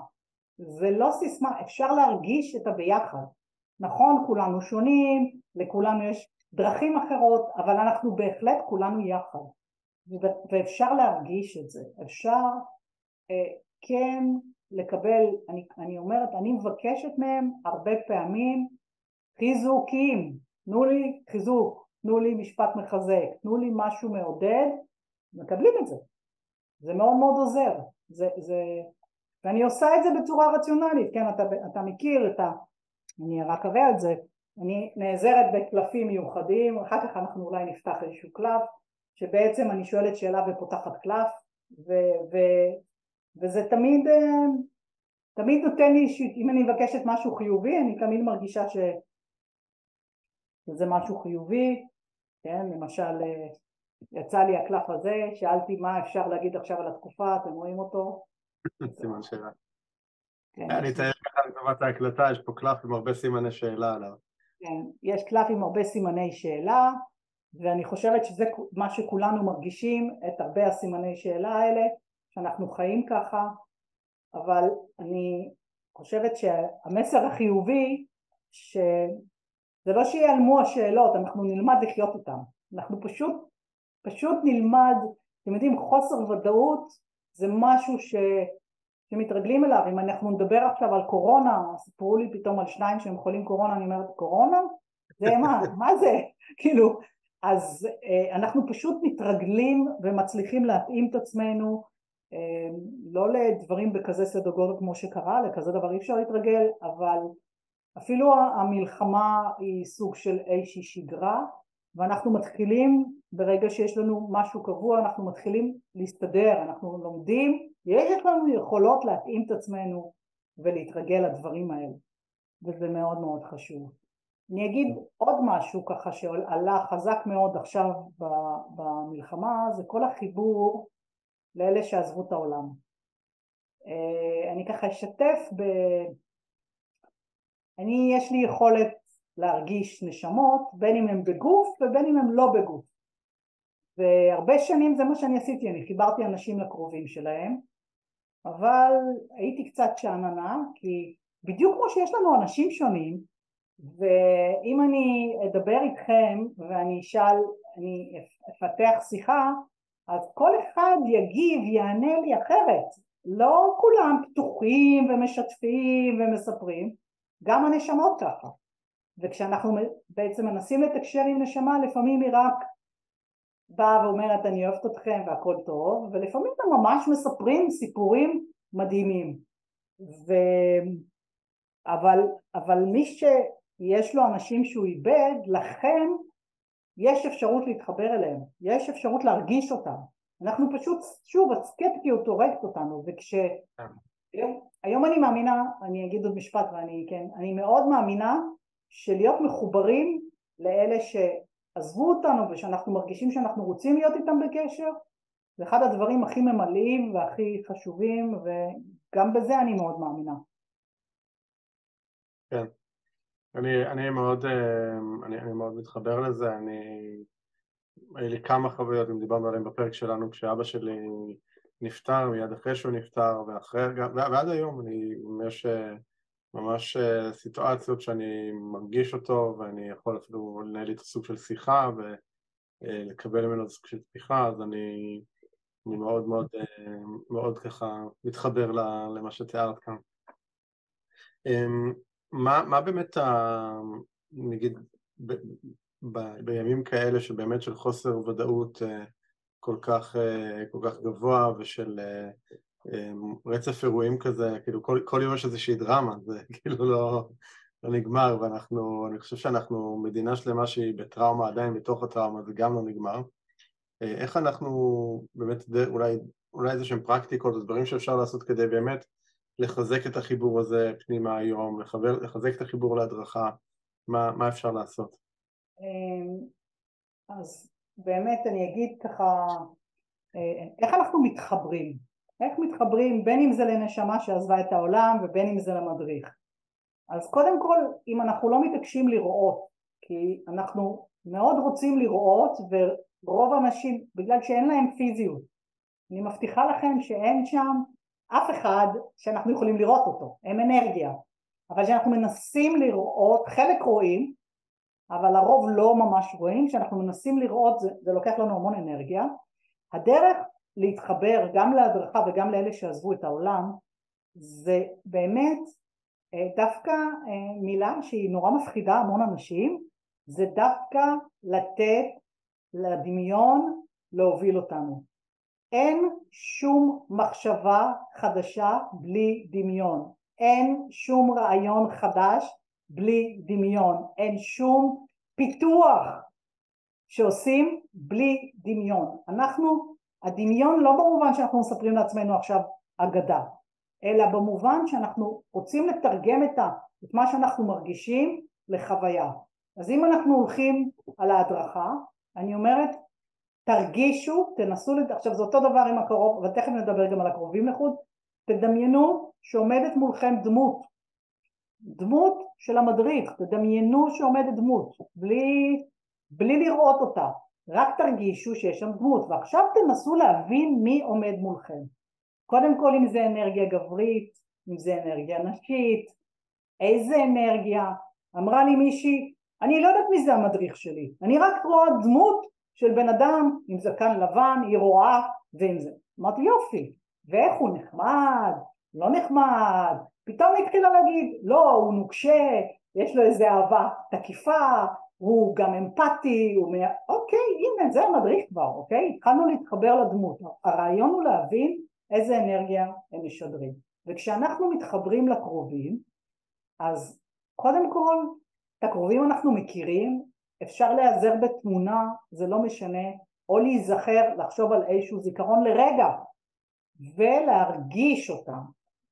זה לא סיסמה, אפשר להרגיש את הביחד. נכון, כולנו שונים, לכולנו יש דרכים אחרות, אבל אנחנו בהחלט כולנו יחד. ואפשר להרגיש את זה, אפשר אה, כן לקבל, אני, אני אומרת, אני מבקשת מהם הרבה פעמים חיזוקים, תנו לי חיזוק, תנו לי משפט מחזק, תנו לי משהו מעודד, מקבלים את זה, זה מאוד מאוד עוזר, זה, זה, ואני עושה את זה בצורה רציונלית, כן, אתה, אתה מכיר את ה... אני רק אראה את זה, אני נעזרת בקלפים מיוחדים, אחר כך אנחנו אולי נפתח איזשהו קלף, שבעצם אני שואלת שאלה ופותחת קלף, ו, ו, וזה תמיד, אה, תמיד נותן לי, אם אני מבקשת משהו חיובי, אני תמיד מרגישה ש, שזה משהו חיובי, כן, למשל אה, יצא לי הקלף הזה, שאלתי מה אפשר להגיד עכשיו על התקופה, אתם רואים אותו? סימן שאלה. כן, אני אציין ככה לטובת ההקלטה, יש פה קלף עם הרבה סימני שאלה עליו. כן, יש קלף עם הרבה סימני שאלה, ואני חושבת שזה מה שכולנו מרגישים, את הרבה הסימני שאלה האלה, שאנחנו חיים ככה, אבל אני חושבת שהמסר החיובי, שזה לא שיעלמו השאלות, אנחנו נלמד לחיות איתן, אנחנו פשוט, פשוט נלמד, אתם יודעים, חוסר ודאות זה משהו ש... שמתרגלים אליו, אם אנחנו נדבר עכשיו על קורונה, סיפרו לי פתאום על שניים שהם חולים קורונה, אני אומרת קורונה? זה מה, מה זה? כאילו, אז אה, אנחנו פשוט מתרגלים ומצליחים להתאים את עצמנו אה, לא לדברים בכזה סדר גודל כמו שקרה, לכזה דבר אי אפשר להתרגל, אבל אפילו המלחמה היא סוג של איזושהי שגרה ואנחנו מתחילים, ברגע שיש לנו משהו קבוע, אנחנו מתחילים להסתדר, אנחנו לומדים, יש לנו יכולות להתאים את עצמנו ולהתרגל לדברים האלה, וזה מאוד מאוד חשוב. אני אגיד עוד משהו ככה שעלה חזק מאוד עכשיו במלחמה, זה כל החיבור לאלה שעזבו את העולם. אה, אני ככה אשתף ב... אני, יש לי יכולת להרגיש נשמות, בין אם הם בגוף ובין אם הם לא בגוף. והרבה שנים זה מה שאני עשיתי, אני חיברתי אנשים לקרובים שלהם, אבל הייתי קצת שאננה, כי בדיוק כמו שיש לנו אנשים שונים, ואם אני אדבר איתכם ואני אשאל, אני אפתח שיחה, אז כל אחד יגיב, יענה לי אחרת. לא כולם פתוחים ומשתפים ומספרים, גם הנשמות ככה. וכשאנחנו בעצם מנסים לתקשר עם נשמה לפעמים היא רק באה ואומרת אני אוהבת אתכם והכל טוב ולפעמים הם ממש מספרים סיפורים מדהימים ו... אבל, אבל מי שיש לו אנשים שהוא איבד לכן יש אפשרות להתחבר אליהם, יש אפשרות להרגיש אותם. אנחנו פשוט, שוב הסקפטיות הורגת אותנו וכש... היום, היום אני מאמינה, אני אגיד עוד משפט ואני כן, אני מאוד מאמינה של להיות מחוברים לאלה שעזבו אותנו ושאנחנו מרגישים שאנחנו רוצים להיות איתם בקשר זה אחד הדברים הכי ממלאים והכי חשובים וגם בזה אני מאוד מאמינה. כן, אני, אני, מאוד, אה, אני, אני מאוד מתחבר לזה, אני, היה לי כמה חוויות, אם דיברנו עליהן בפרק שלנו, כשאבא שלי נפטר, מיד אחרי שהוא נפטר, ואחרי, ועד היום, אני, יש ממש אה, סיטואציות שאני מרגיש אותו ואני יכול אפילו לנהל איתו סוג של שיחה ולקבל ממנו סוג של תמיכה, אז אני, אני מאוד מאוד, מאוד ככה מתחבר למה שתיארת כאן. מה, מה באמת, ה, נגיד, ב, ב, בימים כאלה שבאמת של חוסר ודאות כל כך, כל כך גבוה ושל אמ, רצף אירועים כזה, כאילו כל, כל יום יש איזושהי דרמה, זה כאילו לא, לא נגמר ואנחנו, אני חושב שאנחנו מדינה שלמה שהיא בטראומה עדיין בתוך הטראומה, זה גם לא נגמר. אה, איך אנחנו באמת, אולי, אולי איזה שהם פרקטיקות דברים שאפשר לעשות כדי באמת לחזק את החיבור הזה פנימה היום, לחבר, לחזק את החיבור להדרכה, מה, מה אפשר לעשות? אמ, אז באמת אני אגיד ככה, אה, איך אנחנו מתחברים? איך מתחברים בין אם זה לנשמה שעזבה את העולם ובין אם זה למדריך אז קודם כל אם אנחנו לא מתעקשים לראות כי אנחנו מאוד רוצים לראות ורוב האנשים בגלל שאין להם פיזיות אני מבטיחה לכם שאין שם אף אחד שאנחנו יכולים לראות אותו, הם אנרגיה. אבל כשאנחנו מנסים לראות, חלק רואים אבל הרוב לא ממש רואים, כשאנחנו מנסים לראות זה, זה לוקח לנו המון אנרגיה. הדרך להתחבר גם להדרכה וגם לאלה שעזבו את העולם זה באמת אה, דווקא אה, מילה שהיא נורא מפחידה המון אנשים זה דווקא לתת לדמיון להוביל אותנו אין שום מחשבה חדשה בלי דמיון. אין שום רעיון חדש בלי דמיון. אין שום פיתוח שעושים בלי דמיון. אנחנו הדמיון לא במובן שאנחנו מספרים לעצמנו עכשיו אגדה, אלא במובן שאנחנו רוצים לתרגם את, את מה שאנחנו מרגישים לחוויה. אז אם אנחנו הולכים על ההדרכה, אני אומרת תרגישו, תנסו. עכשיו זה אותו דבר עם הקרוב, ותכף נדבר גם על הקרובים לחוד, תדמיינו שעומדת מולכם דמות, דמות של המדריך, תדמיינו שעומדת דמות, בלי, בלי לראות אותה, רק תרגישו שיש שם דמות ועכשיו תנסו להבין מי עומד מולכם קודם כל אם זה אנרגיה גברית, אם זה אנרגיה נשית, איזה אנרגיה אמרה לי מישהי אני לא יודעת מי זה המדריך שלי אני רק רואה דמות של בן אדם עם זקן לבן היא רואה ועם זה אמרתי יופי ואיך הוא נחמד לא נחמד פתאום היא התחילה להגיד לא הוא נוקשה יש לו איזה אהבה תקיפה הוא גם אמפתי, הוא מ... אוקיי, הנה, זה המדריך כבר, אוקיי? התחלנו להתחבר לדמות. הרעיון הוא להבין איזה אנרגיה הם משדרים. וכשאנחנו מתחברים לקרובים, אז קודם כל, את הקרובים אנחנו מכירים, אפשר להיעזר בתמונה, זה לא משנה, או להיזכר, לחשוב על איזשהו זיכרון לרגע, ולהרגיש אותם.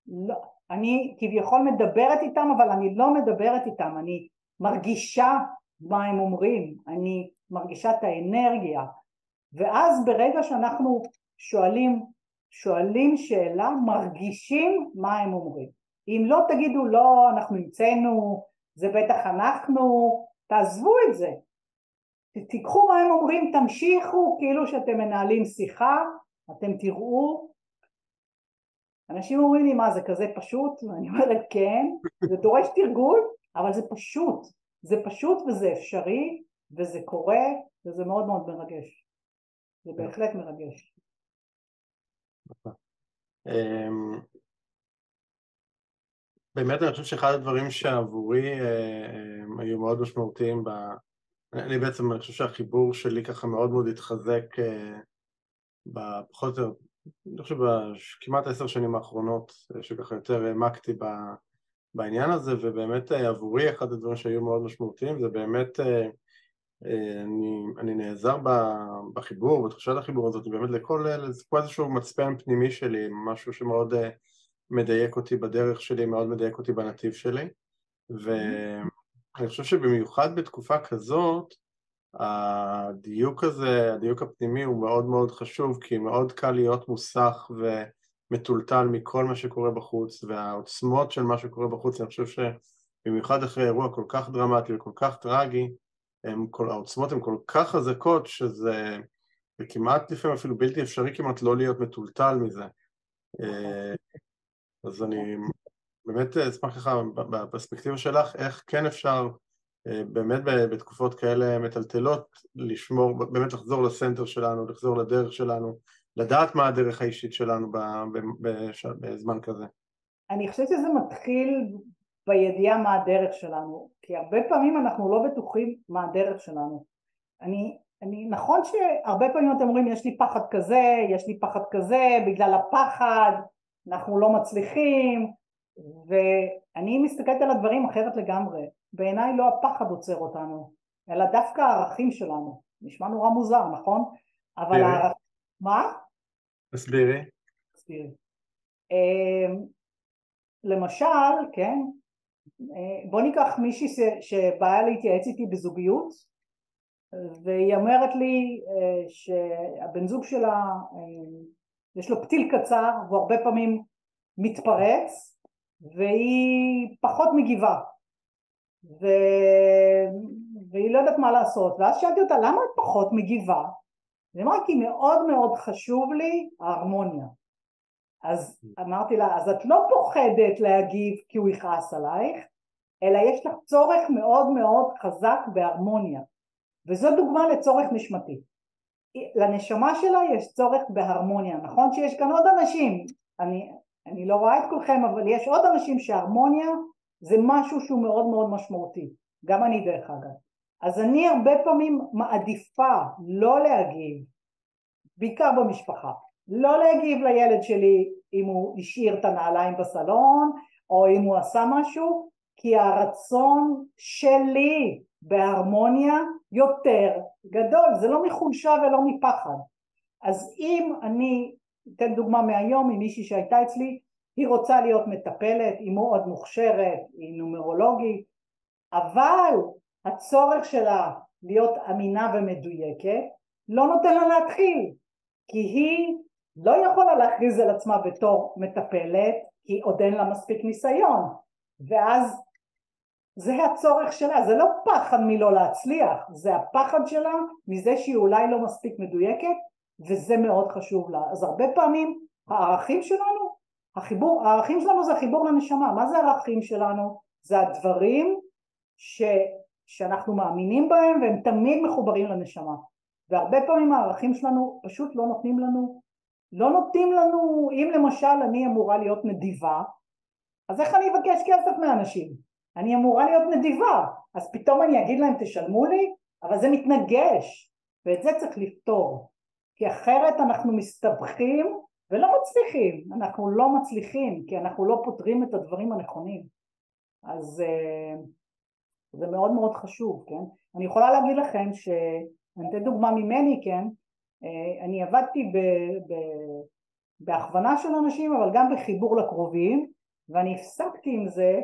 לא, אני כביכול מדברת איתם, אבל אני לא מדברת איתם, אני מרגישה מה הם אומרים, אני מרגישה את האנרגיה ואז ברגע שאנחנו שואלים, שואלים שאלה מרגישים מה הם אומרים אם לא תגידו לא אנחנו המצאנו זה בטח אנחנו תעזבו את זה תיקחו מה הם אומרים תמשיכו כאילו שאתם מנהלים שיחה אתם תראו אנשים אומרים לי מה זה כזה פשוט ואני אומרת כן זה דורש תרגול אבל זה פשוט זה פשוט וזה אפשרי וזה קורה וזה מאוד מאוד מרגש. זה. בהחלט מרגש. אמ, באמת אני חושב שאחד הדברים שעבורי אה, היו מאוד משמעותיים ב... אני בעצם, אני חושב שהחיבור שלי ככה מאוד מאוד התחזק אה, בפחות או אני חושב בכמעט עשר שנים האחרונות, אה, שככה יותר העמקתי בעניין הזה, ובאמת אה, עבורי אחד הדברים שהיו מאוד משמעותיים זה באמת, אה, אה, אני, אני נעזר בחיבור, בתחושת החיבור הזאת, באמת לכל, זה איזשהו מצפן פנימי שלי, משהו שמאוד מדייק אותי בדרך שלי, מאוד מדייק אותי בנתיב שלי, ואני חושב שבמיוחד בתקופה כזאת, הדיוק הזה, הדיוק הפנימי הוא מאוד מאוד חשוב, כי מאוד קל להיות מוסך ו... מטולטל מכל מה שקורה בחוץ והעוצמות של מה שקורה בחוץ, אני חושב שבמיוחד אחרי אירוע כל כך דרמטי וכל כך טרגי, הם, כל, העוצמות הן כל כך חזקות שזה כמעט לפעמים אפילו בלתי אפשרי כמעט לא להיות מטולטל מזה. אה, אז אני באמת אשמח לך בפרספקטיבה שלך, איך כן אפשר באמת בתקופות כאלה מטלטלות לשמור, באמת לחזור לסנטר שלנו, לחזור לדרך שלנו, לדעת מה הדרך האישית שלנו בזמן כזה. אני חושבת שזה מתחיל בידיעה מה הדרך שלנו, כי הרבה פעמים אנחנו לא בטוחים מה הדרך שלנו. אני, אני, נכון שהרבה פעמים אתם אומרים יש לי פחד כזה, יש לי פחד כזה, בגלל הפחד אנחנו לא מצליחים, ואני מסתכלת על הדברים אחרת לגמרי. בעיניי לא הפחד עוצר אותנו, אלא דווקא הערכים שלנו. נשמע נורא מוזר, נכון? אבל הערכים... מה? תסבירי. תסבירי. אמ, למשל, כן, אה, בוא ניקח מישהי שבאה להתייעץ איתי בזוגיות והיא אומרת לי אה, שהבן זוג שלה אה, יש לו פתיל קצר והוא הרבה פעמים מתפרץ והיא פחות מגיבה ו... והיא לא יודעת מה לעשות ואז שאלתי אותה למה את פחות מגיבה? היא אמרה כי מאוד מאוד חשוב לי ההרמוניה אז אמרתי לה, אז את לא פוחדת להגיב כי הוא יכעס עלייך, אלא יש לך צורך מאוד מאוד חזק בהרמוניה, וזו דוגמה לצורך נשמתי. לנשמה שלה יש צורך בהרמוניה, נכון שיש כאן עוד אנשים, אני, אני לא רואה את כולכם, אבל יש עוד אנשים שהרמוניה זה משהו שהוא מאוד מאוד משמעותי, גם אני דרך אגב. אז אני הרבה פעמים מעדיפה לא להגיב, בעיקר במשפחה, לא להגיב לילד שלי אם הוא השאיר את הנעליים בסלון או אם הוא עשה משהו כי הרצון שלי בהרמוניה יותר גדול, זה לא מחולשה ולא מפחד. אז אם אני אתן דוגמה מהיום מישהי שהייתה אצלי, היא רוצה להיות מטפלת, היא מאוד מוכשרת, היא נומרולוגית, אבל הצורך שלה להיות אמינה ומדויקת לא נותן לה להתחיל, כי היא לא יכולה להכריז על עצמה בתור מטפלת כי עוד אין לה מספיק ניסיון ואז זה הצורך שלה, זה לא פחד מלא להצליח, זה הפחד שלה מזה שהיא אולי לא מספיק מדויקת וזה מאוד חשוב לה. אז הרבה פעמים הערכים שלנו, החיבור, הערכים שלנו זה חיבור לנשמה, מה זה הערכים שלנו? זה הדברים ש, שאנחנו מאמינים בהם והם תמיד מחוברים לנשמה והרבה פעמים הערכים שלנו פשוט לא נותנים לנו לא נותנים לנו, אם למשל אני אמורה להיות נדיבה, אז איך אני אבקש כסף מאנשים? אני אמורה להיות נדיבה, אז פתאום אני אגיד להם תשלמו לי? אבל זה מתנגש, ואת זה צריך לפתור, כי אחרת אנחנו מסתבכים ולא מצליחים, אנחנו לא מצליחים, כי אנחנו לא פותרים את הדברים הנכונים, אז uh, זה מאוד מאוד חשוב, כן? אני יכולה להגיד לכם, שאני אתן דוגמה ממני, כן? אה, אני עבדתי ב, ב, בהכוונה של אנשים אבל גם בחיבור לקרובים ואני הפסקתי עם זה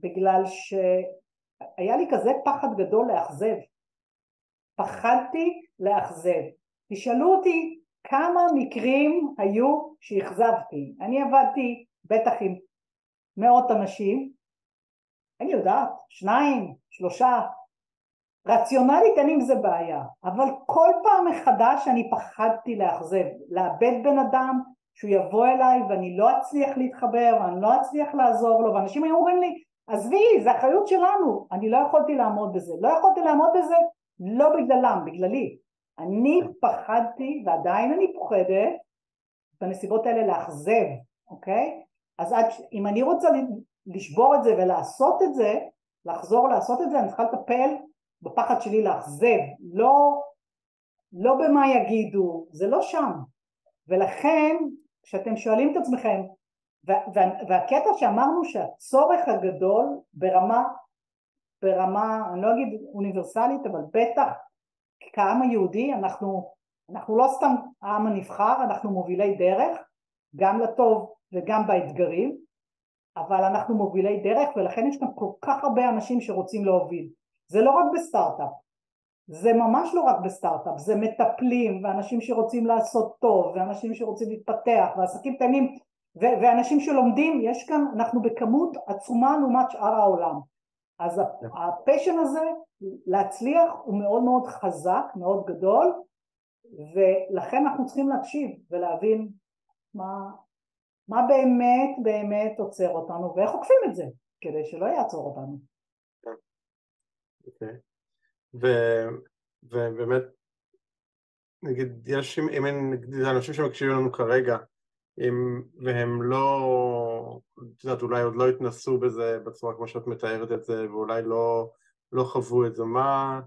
בגלל שהיה לי כזה פחד גדול לאכזב. פחדתי לאכזב. תשאלו אותי כמה מקרים היו שאכזבתי. אני עבדתי בטח עם מאות אנשים. אני יודעת שניים שלושה. רציונלית אין עם זה בעיה, אבל כל פעם מחדש אני פחדתי לאכזב, לאבד בן אדם שהוא יבוא אליי ואני לא אצליח להתחבר ואני לא אצליח לעזור לו ואנשים היו אומרים לי עזבי זה אחריות שלנו, אני לא יכולתי לעמוד בזה, לא יכולתי לעמוד בזה לא בגללם, בגללי, אני פחדתי ועדיין אני פוחדת בנסיבות האלה לאכזב, אוקיי? אז עד, אם אני רוצה לשבור את זה ולעשות את זה, לחזור לעשות את זה, אני צריכה לטפל בפחד שלי לאכזב, לא, לא במה יגידו, זה לא שם. ולכן כשאתם שואלים את עצמכם, והקטע שאמרנו שהצורך הגדול ברמה, ברמה, אני לא אגיד אוניברסלית, אבל בטח כעם היהודי, אנחנו, אנחנו לא סתם העם הנבחר, אנחנו מובילי דרך, גם לטוב וגם באתגרים, אבל אנחנו מובילי דרך ולכן יש כאן כל כך הרבה אנשים שרוצים להוביל. זה לא רק בסטארט-אפ, זה ממש לא רק בסטארט-אפ, זה מטפלים ואנשים שרוצים לעשות טוב ואנשים שרוצים להתפתח ועסקים קטנים ו- ואנשים שלומדים, יש כאן, אנחנו בכמות עצומה לעומת שאר העולם אז הפשן הזה להצליח הוא מאוד מאוד חזק, מאוד גדול ולכן אנחנו צריכים להקשיב ולהבין מה, מה באמת באמת עוצר אותנו ואיך עוקפים את זה כדי שלא יעצור אותנו. אוקיי. ובאמת, נגיד, יש, אם אין, נגיד, אנשים שמקשיבים לנו כרגע, אם, והם לא, את יודעת, אולי עוד לא התנסו בזה בצורה כמו שאת מתארת את זה, ואולי לא, לא חוו את זה, מה,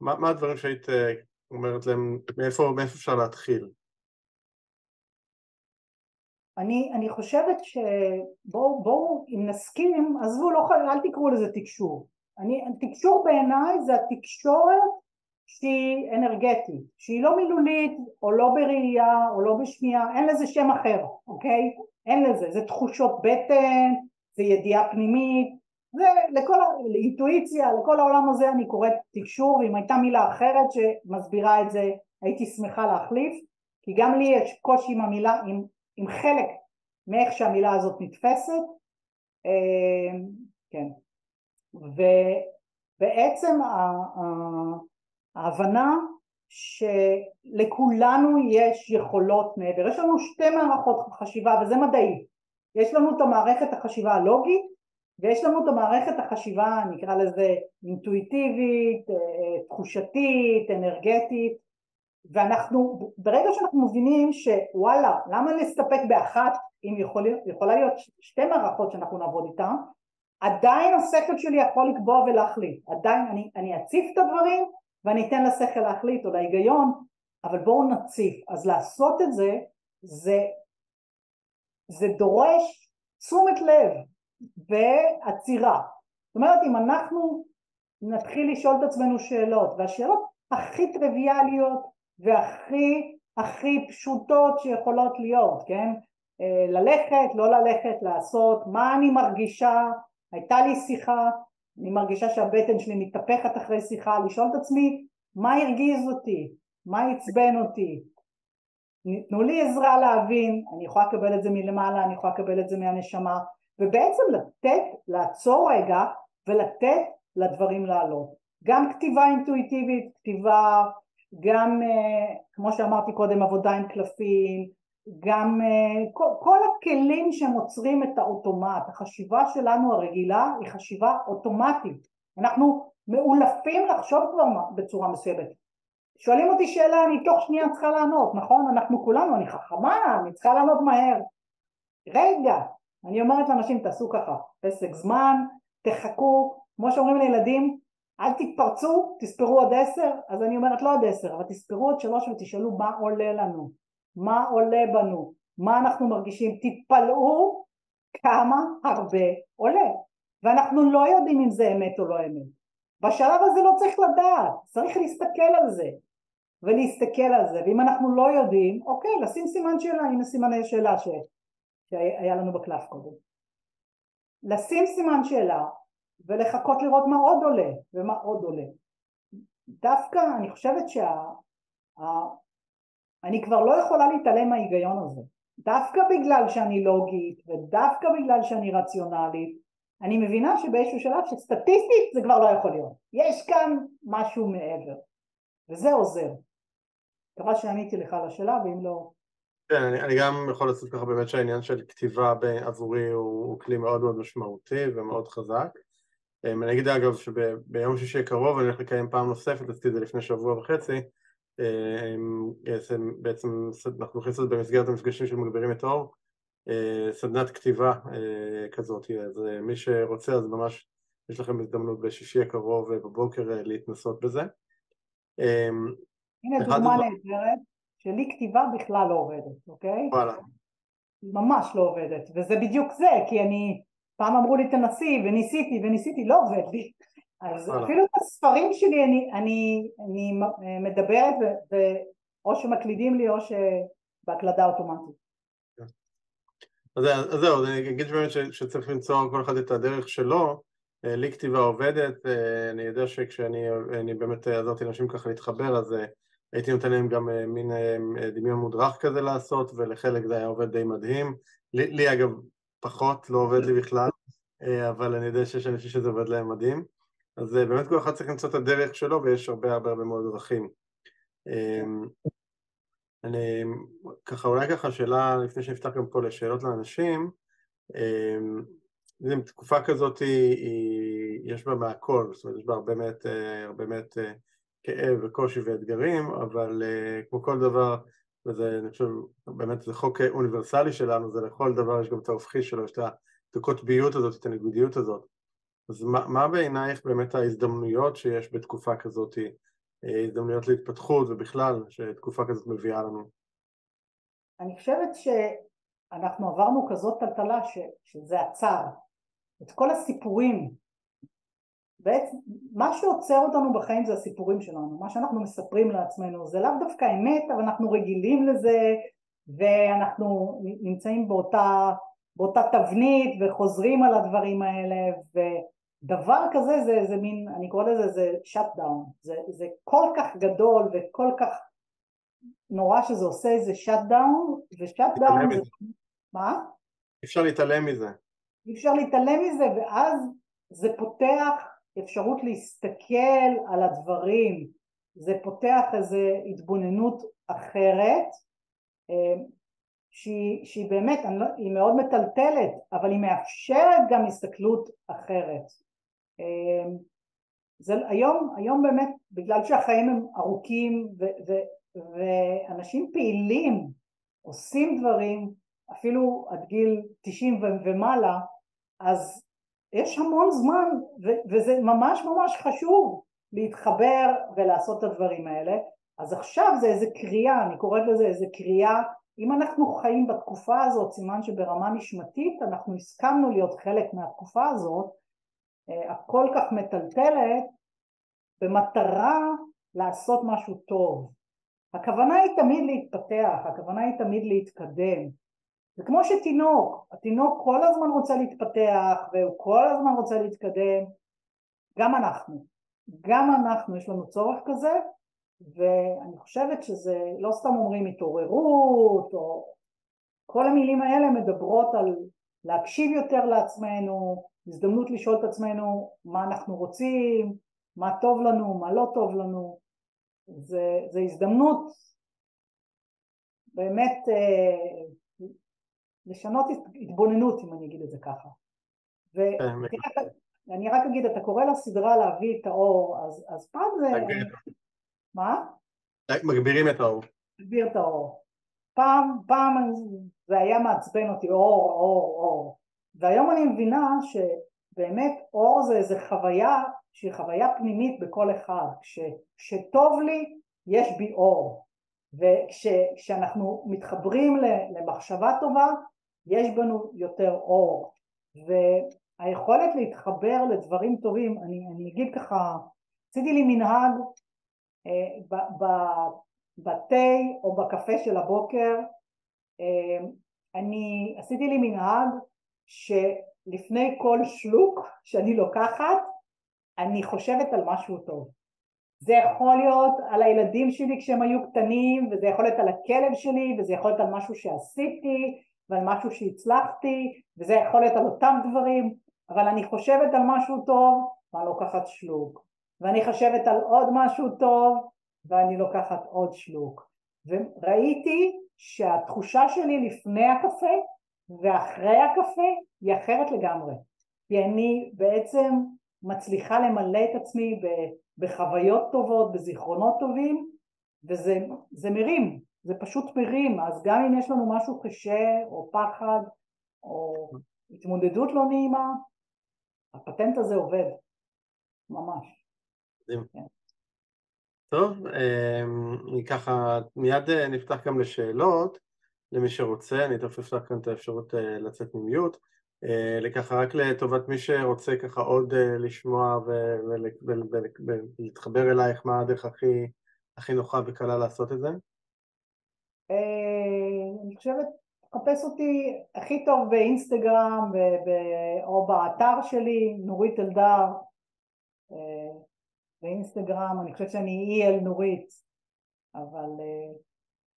מה, מה הדברים שהיית אה, אומרת להם, מאיפה, מאיפה אפשר להתחיל? אני, אני חושבת שבואו, בוא, אם נסכים, עזבו, לא, אל תקראו לזה תקשור. אני, תקשור בעיניי זה התקשורת שהיא אנרגטית, שהיא לא מילולית או לא בראייה או לא בשמיעה, אין לזה שם אחר, אוקיי? אין לזה, זה תחושות בטן, זה ידיעה פנימית, זה לכל, לאינטואיציה, לכל העולם הזה אני קוראת תקשור, ואם הייתה מילה אחרת שמסבירה את זה הייתי שמחה להחליף, כי גם לי יש קושי עם המילה, עם, עם חלק מאיך שהמילה הזאת נתפסת, אה, כן, ובעצם ההבנה שלכולנו יש יכולות מעבר, יש לנו שתי מערכות חשיבה וזה מדעי, יש לנו את המערכת החשיבה הלוגית ויש לנו את המערכת החשיבה נקרא לזה אינטואיטיבית, אה, תחושתית, אנרגטית. ואנחנו ברגע שאנחנו מבינים שוואלה למה להסתפק באחת אם יכול, יכולה להיות שתי מערכות שאנחנו נעבוד איתן עדיין השכל שלי יכול לקבוע ולהחליט. עדיין אני, אני אציף את הדברים ואני אתן לשכל להחליט או להיגיון, אבל בואו נציף. אז לעשות את זה, זה, זה דורש תשומת לב ועצירה. זאת אומרת, אם אנחנו נתחיל לשאול את עצמנו שאלות, והשאלות הכי טריוויאליות והכי הכי פשוטות שיכולות להיות, כן? אה, ללכת, לא ללכת, לעשות, מה אני מרגישה, הייתה לי שיחה, אני מרגישה שהבטן שלי מתהפכת אחרי שיחה, לשאול את עצמי מה הרגיז אותי, מה עצבן אותי, תנו לי עזרה להבין, אני יכולה לקבל את זה מלמעלה, אני יכולה לקבל את זה מהנשמה, ובעצם לתת, לעצור רגע ולתת לדברים לעלות. גם כתיבה אינטואיטיבית, כתיבה, גם אה, כמו שאמרתי קודם עבודה עם קלפים, גם uh, כל, כל הכלים שמוצרים את האוטומט, החשיבה שלנו הרגילה היא חשיבה אוטומטית, אנחנו מאולפים לחשוב כבר בצורה מסוימת. שואלים אותי שאלה, אני תוך שנייה צריכה לענות, נכון? אנחנו כולנו, אני חכמה, אני צריכה לענות מהר. רגע, אני אומרת לאנשים, תעשו ככה, פסק זמן, תחכו, כמו שאומרים לילדים, אל תתפרצו, תספרו עוד עשר, אז אני אומרת לא עוד עשר, אבל תספרו עוד שלוש ותשאלו מה עולה לנו. מה עולה בנו, מה אנחנו מרגישים, תתפלאו כמה הרבה עולה. ואנחנו לא יודעים אם זה אמת או לא אמת. בשלב הזה לא צריך לדעת, צריך להסתכל על זה. ולהסתכל על זה. ואם אנחנו לא יודעים, אוקיי, לשים סימן שאלה, הנה סימני שאלה ש... שהיה לנו בקלף קודם. לשים סימן שאלה ולחכות לראות מה עוד עולה ומה עוד עולה. דווקא אני חושבת שה... אני כבר לא יכולה להתעלם מההיגיון הזה. דווקא בגלל שאני לוגית ודווקא בגלל שאני רציונלית, אני מבינה שבאיזשהו שלב שסטטיסטית זה כבר לא יכול להיות. יש כאן משהו מעבר, וזה עוזר. מקווה שעניתי לך לשאלה, ואם לא... כן, אני, אני גם יכול לעשות ככה באמת שהעניין של כתיבה עבורי הוא, הוא כלי מאוד מאוד משמעותי ומאוד חזק. אמ, אני אגיד אגב שביום שישי הקרוב אני הולך לקיים פעם נוספת, עשיתי את זה לפני שבוע וחצי, בעצם אנחנו הולכים לעשות במסגרת המפגשים של מגבירים את האור סדנת כתיבה כזאת, אז מי שרוצה אז ממש יש לכם הזדמנות בשישי הקרוב בבוקר להתנסות בזה. הנה דוגמה נהדרת, שלי כתיבה בכלל לא עובדת, אוקיי? וואלה. ממש לא עובדת, וזה בדיוק זה, כי אני, פעם אמרו לי תנסי וניסיתי וניסיתי, לא עובד לי. אז אפילו את הספרים שלי אני, אני, אני מדברת או שמקלידים לי או שבהקלדה אוטומטית. אז, אז זהו, אני אגיד באמת שצריך למצוא כל אחד את הדרך שלו, אה, לי כתיבה עובדת, אה, אני יודע שכשאני באמת עזרתי לאנשים ככה להתחבר אז אה, הייתי נותן להם גם מין דמיון מודרך כזה לעשות ולחלק זה היה עובד די מדהים, לי, לי אגב פחות, לא עובד לי בכלל, אבל אני יודע שיש אנשים שזה עובד להם מדהים אז אה, באמת כל אחד צריך למצוא את הדרך שלו ויש הרבה הרבה הרבה מאוד דרכים. אמ, אני ככה אולי ככה שאלה לפני שנפתח גם פה לשאלות לאנשים יודעים, תקופה כזאת היא, היא, יש בה מהכל, זאת אומרת יש בה הרבה באמת, הרבה באמת כאב וקושי ואתגרים, אבל כמו כל דבר, וזה אני חושב באמת זה חוק אוניברסלי שלנו, זה לכל דבר יש גם את ההופכי שלו, יש את הקוטביות הזאת, את הניגודיות הזאת. אז מה, מה בעינייך באמת ההזדמנויות שיש בתקופה כזאת, הזדמנויות להתפתחות ובכלל שתקופה כזאת מביאה לנו? אני חושבת שאנחנו עברנו כזאת טלטלה ש, שזה עצר. את כל הסיפורים, בעצם מה שעוצר אותנו בחיים זה הסיפורים שלנו, מה שאנחנו מספרים לעצמנו, זה לאו דווקא אמת אבל אנחנו רגילים לזה ואנחנו נמצאים באותה, באותה תבנית וחוזרים על הדברים האלה ודבר כזה זה, זה מין, אני קורא לזה זה שאט דאון, זה, זה כל כך גדול וכל כך נורא שזה עושה איזה shut down ו shut down זה... מה? אפשר להתעלם מזה אי אפשר להתעלם מזה ואז זה פותח אפשרות להסתכל על הדברים, זה פותח איזו התבוננות אחרת אה, שהיא, שהיא באמת, לא, היא מאוד מטלטלת אבל היא מאפשרת גם הסתכלות אחרת. אה, זה, היום, היום באמת בגלל שהחיים הם ארוכים ו, ו, ואנשים פעילים עושים דברים אפילו עד גיל 90 ומעלה אז יש המון זמן ו- וזה ממש ממש חשוב להתחבר ולעשות את הדברים האלה. אז עכשיו זה איזה קריאה, אני קוראת לזה איזה קריאה אם אנחנו חיים בתקופה הזאת, סימן שברמה נשמתית אנחנו הסכמנו להיות חלק מהתקופה הזאת הכל כך מטלטלת במטרה לעשות משהו טוב. הכוונה היא תמיד להתפתח, הכוונה היא תמיד להתקדם. זה כמו שתינוק, התינוק כל הזמן רוצה להתפתח והוא כל הזמן רוצה להתקדם, גם אנחנו, גם אנחנו יש לנו צורך כזה ואני חושבת שזה לא סתם אומרים התעוררות או כל המילים האלה מדברות על להקשיב יותר לעצמנו, הזדמנות לשאול את עצמנו מה אנחנו רוצים, מה טוב לנו, מה לא טוב לנו, זה, זה הזדמנות באמת אה, לשנות התבוננות אם אני אגיד את זה ככה. ואני רק אגיד, אתה קורא לסדרה להביא את האור, אז, אז פעם זה... מה? מגבירים את האור. מגביר את האור. פעם, פעם זה היה מעצבן אותי, אור, אור, אור. והיום אני מבינה שבאמת אור זה איזה חוויה שהיא חוויה פנימית בכל אחד. כשטוב לי, יש בי אור. וכשאנחנו מתחברים למחשבה טובה, יש בנו יותר אור והיכולת להתחבר לדברים טובים, אני, אני אגיד ככה, עשיתי לי מנהג אה, בתה או בקפה של הבוקר, אה, אני עשיתי לי מנהג שלפני כל שלוק שאני לוקחת אני חושבת על משהו טוב. זה יכול להיות על הילדים שלי כשהם היו קטנים וזה יכול להיות על הכלב שלי וזה יכול להיות על משהו שעשיתי ועל משהו שהצלחתי וזה יכול להיות על אותם דברים אבל אני חושבת על משהו טוב ואני לוקחת שלוק ואני חושבת על עוד משהו טוב ואני לוקחת עוד שלוק וראיתי שהתחושה שלי לפני הקפה ואחרי הקפה היא אחרת לגמרי כי אני בעצם מצליחה למלא את עצמי בחוויות טובות, בזיכרונות טובים וזה מרים, זה פשוט מרים, אז גם אם יש לנו משהו קשה או פחד או התמודדות לא נעימה, הפטנט הזה עובד, ממש. כן. טוב, אמ, ככה מיד אה, נפתח גם לשאלות למי שרוצה, אני תכף אפתח כאן את האפשרות אה, לצאת ממיוט. אה, לככה רק לטובת מי שרוצה ככה עוד לשמוע ולהתחבר אלייך, מה הדרך הכי, הכי נוחה וקלה לעשות את זה? אני חושבת, תחפש אותי הכי טוב באינסטגרם או באתר שלי, נורית אלדר באינסטגרם, אני חושבת שאני אי אל נורית, אבל אה,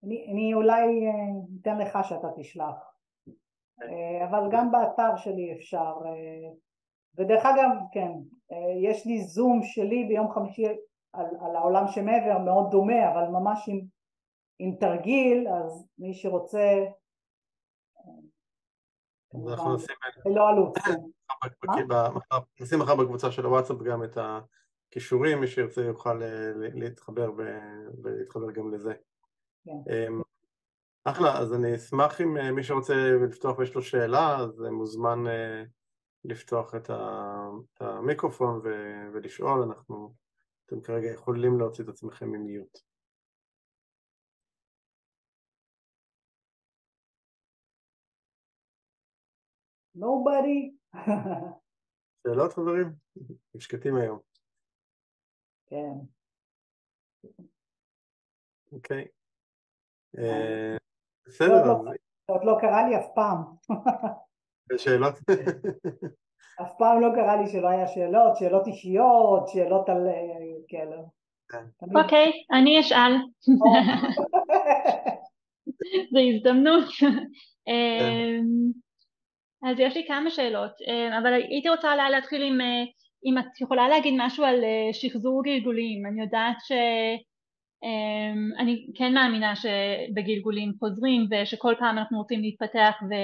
אני, אני אולי אתן לך שאתה תשלח, אבל גם באתר שלי אפשר, ודרך אגב, כן, יש לי זום שלי ביום חמישי על, על העולם שמעבר מאוד דומה, אבל ממש עם עם תרגיל, אז מי שרוצה... אנחנו נשים... מחר בקבוצה של הוואטסאפ גם את הכישורים, מי שירצה יוכל אה, להתחבר ולהתחבר גם לזה. כן. אמ, אחלה, אז אני אשמח אם אה, מי שרוצה לפתוח ויש לו שאלה, אז מוזמן לפתוח את המיקרופון ולשאול, אנחנו, אתם כרגע יכולים להוציא את עצמכם ממיוט. nobody. שאלות חברים? הם שקטים היום. כן. אוקיי. אה, בסדר. זה עוד לא קרה לי אף פעם. שאלות? אף פעם לא קרה לי שלא היה שאלות, שאלות אישיות, שאלות על אה, כאלה. כן. אוקיי, אני אשאל. זו הזדמנות. אמ, אז יש לי כמה שאלות, אמ, אבל הייתי רוצה אולי להתחיל עם, אה, אם את יכולה להגיד משהו על אה, שחזור גלגולים. אני יודעת שאני אמ, כן מאמינה שבגלגולים חוזרים ושכל פעם אנחנו רוצים להתפתח ו...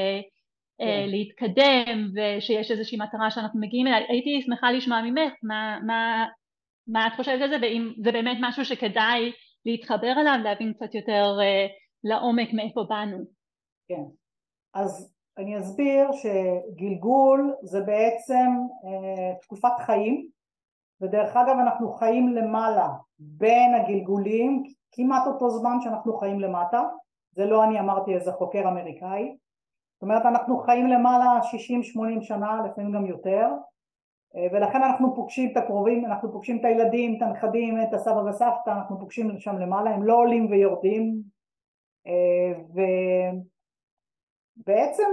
כן. להתקדם ושיש איזושהי מטרה שאנחנו מגיעים אליה. הייתי שמחה לשמוע ממך מה, מה, מה את חושבת על זה ואם זה באמת משהו שכדאי להתחבר אליו, להבין קצת יותר uh, לעומק מאיפה באנו. כן, אז אני אסביר שגלגול זה בעצם uh, תקופת חיים ודרך אגב אנחנו חיים למעלה בין הגלגולים כמעט אותו זמן שאנחנו חיים למטה זה לא אני אמרתי איזה חוקר אמריקאי זאת אומרת אנחנו חיים למעלה 60-80 שנה לפעמים גם יותר אה, ולכן אנחנו פוגשים את הקרובים, אנחנו פוגשים את הילדים, את הנכדים, את הסבא וסבתא, אנחנו פוגשים שם למעלה, הם לא עולים ויורדים אה, ובעצם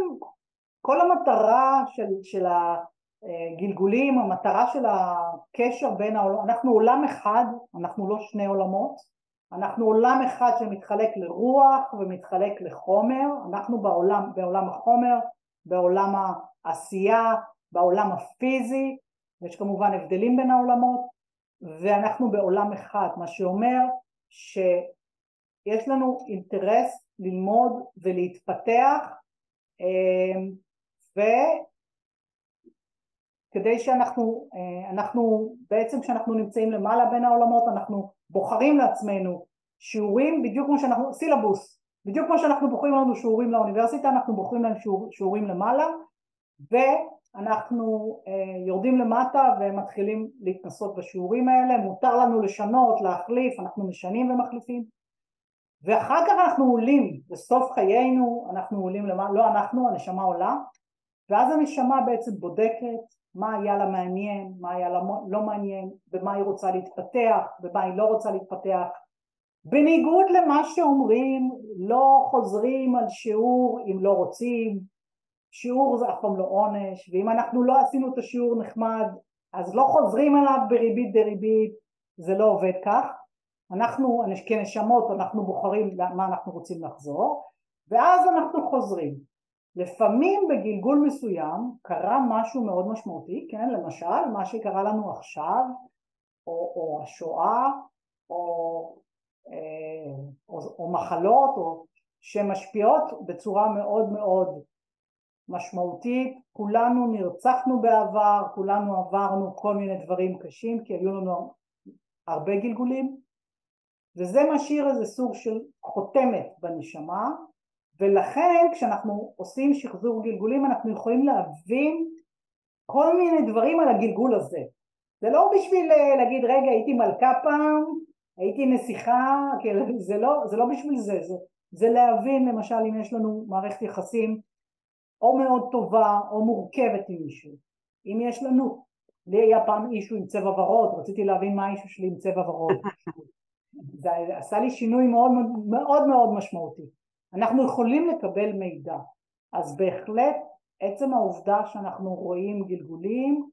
כל המטרה של, של הגלגולים, המטרה של הקשר בין העולם, אנחנו עולם אחד, אנחנו לא שני עולמות, אנחנו עולם אחד שמתחלק לרוח ומתחלק לחומר, אנחנו בעולם, בעולם החומר, בעולם העשייה, בעולם הפיזי יש כמובן הבדלים בין העולמות. ואנחנו בעולם אחד, מה שאומר שיש לנו אינטרס ללמוד ולהתפתח וכדי שאנחנו, אה, אנחנו בעצם כשאנחנו נמצאים למעלה בין העולמות אנחנו בוחרים לעצמנו שיעורים בדיוק כמו שאנחנו, סילבוס, בדיוק כמו שאנחנו בוחרים לנו שיעורים לאוניברסיטה אנחנו בוחרים לנו שיעור, שיעורים למעלה ו... אנחנו אה, יורדים למטה ומתחילים להתנסות בשיעורים האלה, מותר לנו לשנות, להחליף, אנחנו משנים ומחליפים ואחר כך אנחנו עולים, בסוף חיינו אנחנו עולים למעלה, לא אנחנו, הנשמה עולה ואז הנשמה בעצם בודקת מה היה לה מעניין, מה היה לה לא מעניין, במה היא רוצה להתפתח, במה היא לא רוצה להתפתח בניגוד למה שאומרים לא חוזרים על שיעור אם לא רוצים שיעור זה אף פעם לא עונש, ואם אנחנו לא עשינו את השיעור נחמד, אז לא חוזרים עליו בריבית דריבית, זה לא עובד כך. אנחנו כנשמות אנחנו בוחרים מה אנחנו רוצים לחזור, ואז אנחנו חוזרים. לפעמים בגלגול מסוים קרה משהו מאוד משמעותי, כן, למשל מה שקרה לנו עכשיו, או, או השואה, או, אה, או, או מחלות, או שמשפיעות בצורה מאוד מאוד משמעותית, כולנו נרצחנו בעבר, כולנו עברנו כל מיני דברים קשים כי היו לנו הרבה גלגולים וזה משאיר איזה סוג של חותמת בנשמה ולכן כשאנחנו עושים שחזור גלגולים אנחנו יכולים להבין כל מיני דברים על הגלגול הזה זה לא בשביל אה, להגיד רגע הייתי מלכה פעם, הייתי נסיכה, זה לא, זה לא בשביל זה, זה, זה להבין למשל אם יש לנו מערכת יחסים או מאוד טובה או מורכבת עם מישהו. אם יש לנו, לי היה פעם אישו עם צבע ורוד, רציתי להבין מה האישו שלי עם צבע ורוד. זה עשה לי שינוי מאוד מאוד מאוד משמעותי. אנחנו יכולים לקבל מידע, אז בהחלט עצם העובדה שאנחנו רואים גלגולים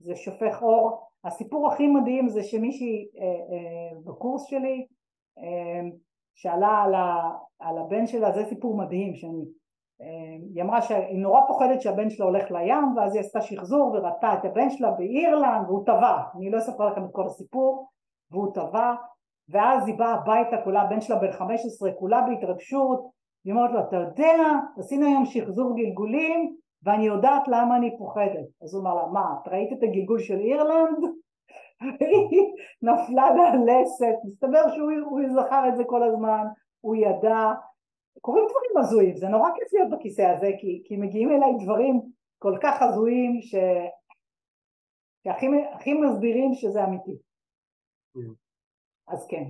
זה שופך אור. הסיפור הכי מדהים זה שמישהי אה, אה, בקורס שלי אה, שאלה על, ה, על הבן שלה, זה סיפור מדהים שאני היא אמרה שהיא נורא פוחדת שהבן שלה הולך לים ואז היא עשתה שחזור וראתה את הבן שלה באירלנד והוא טבע, אני לא אספר לכם את כל הסיפור והוא טבע ואז היא באה הביתה, כולה, הבן שלה בן 15, כולה בהתרגשות, היא אומרת לו, אתה יודע, עשינו היום שחזור גלגולים, ואני יודעת למה אני פוחדת. אז הוא אמר לה, מה, את ראית את הגלגול של אירלנד? והיא נפלה מהלסת, מסתבר שהוא זכר את זה כל הזמן, הוא ידע, קורים דברים הזויים, זה נורא כיף להיות בכיסא הזה, כי, כי מגיעים אליי דברים כל כך הזויים, ש... שהכי מסבירים שזה אמיתי. אז כן.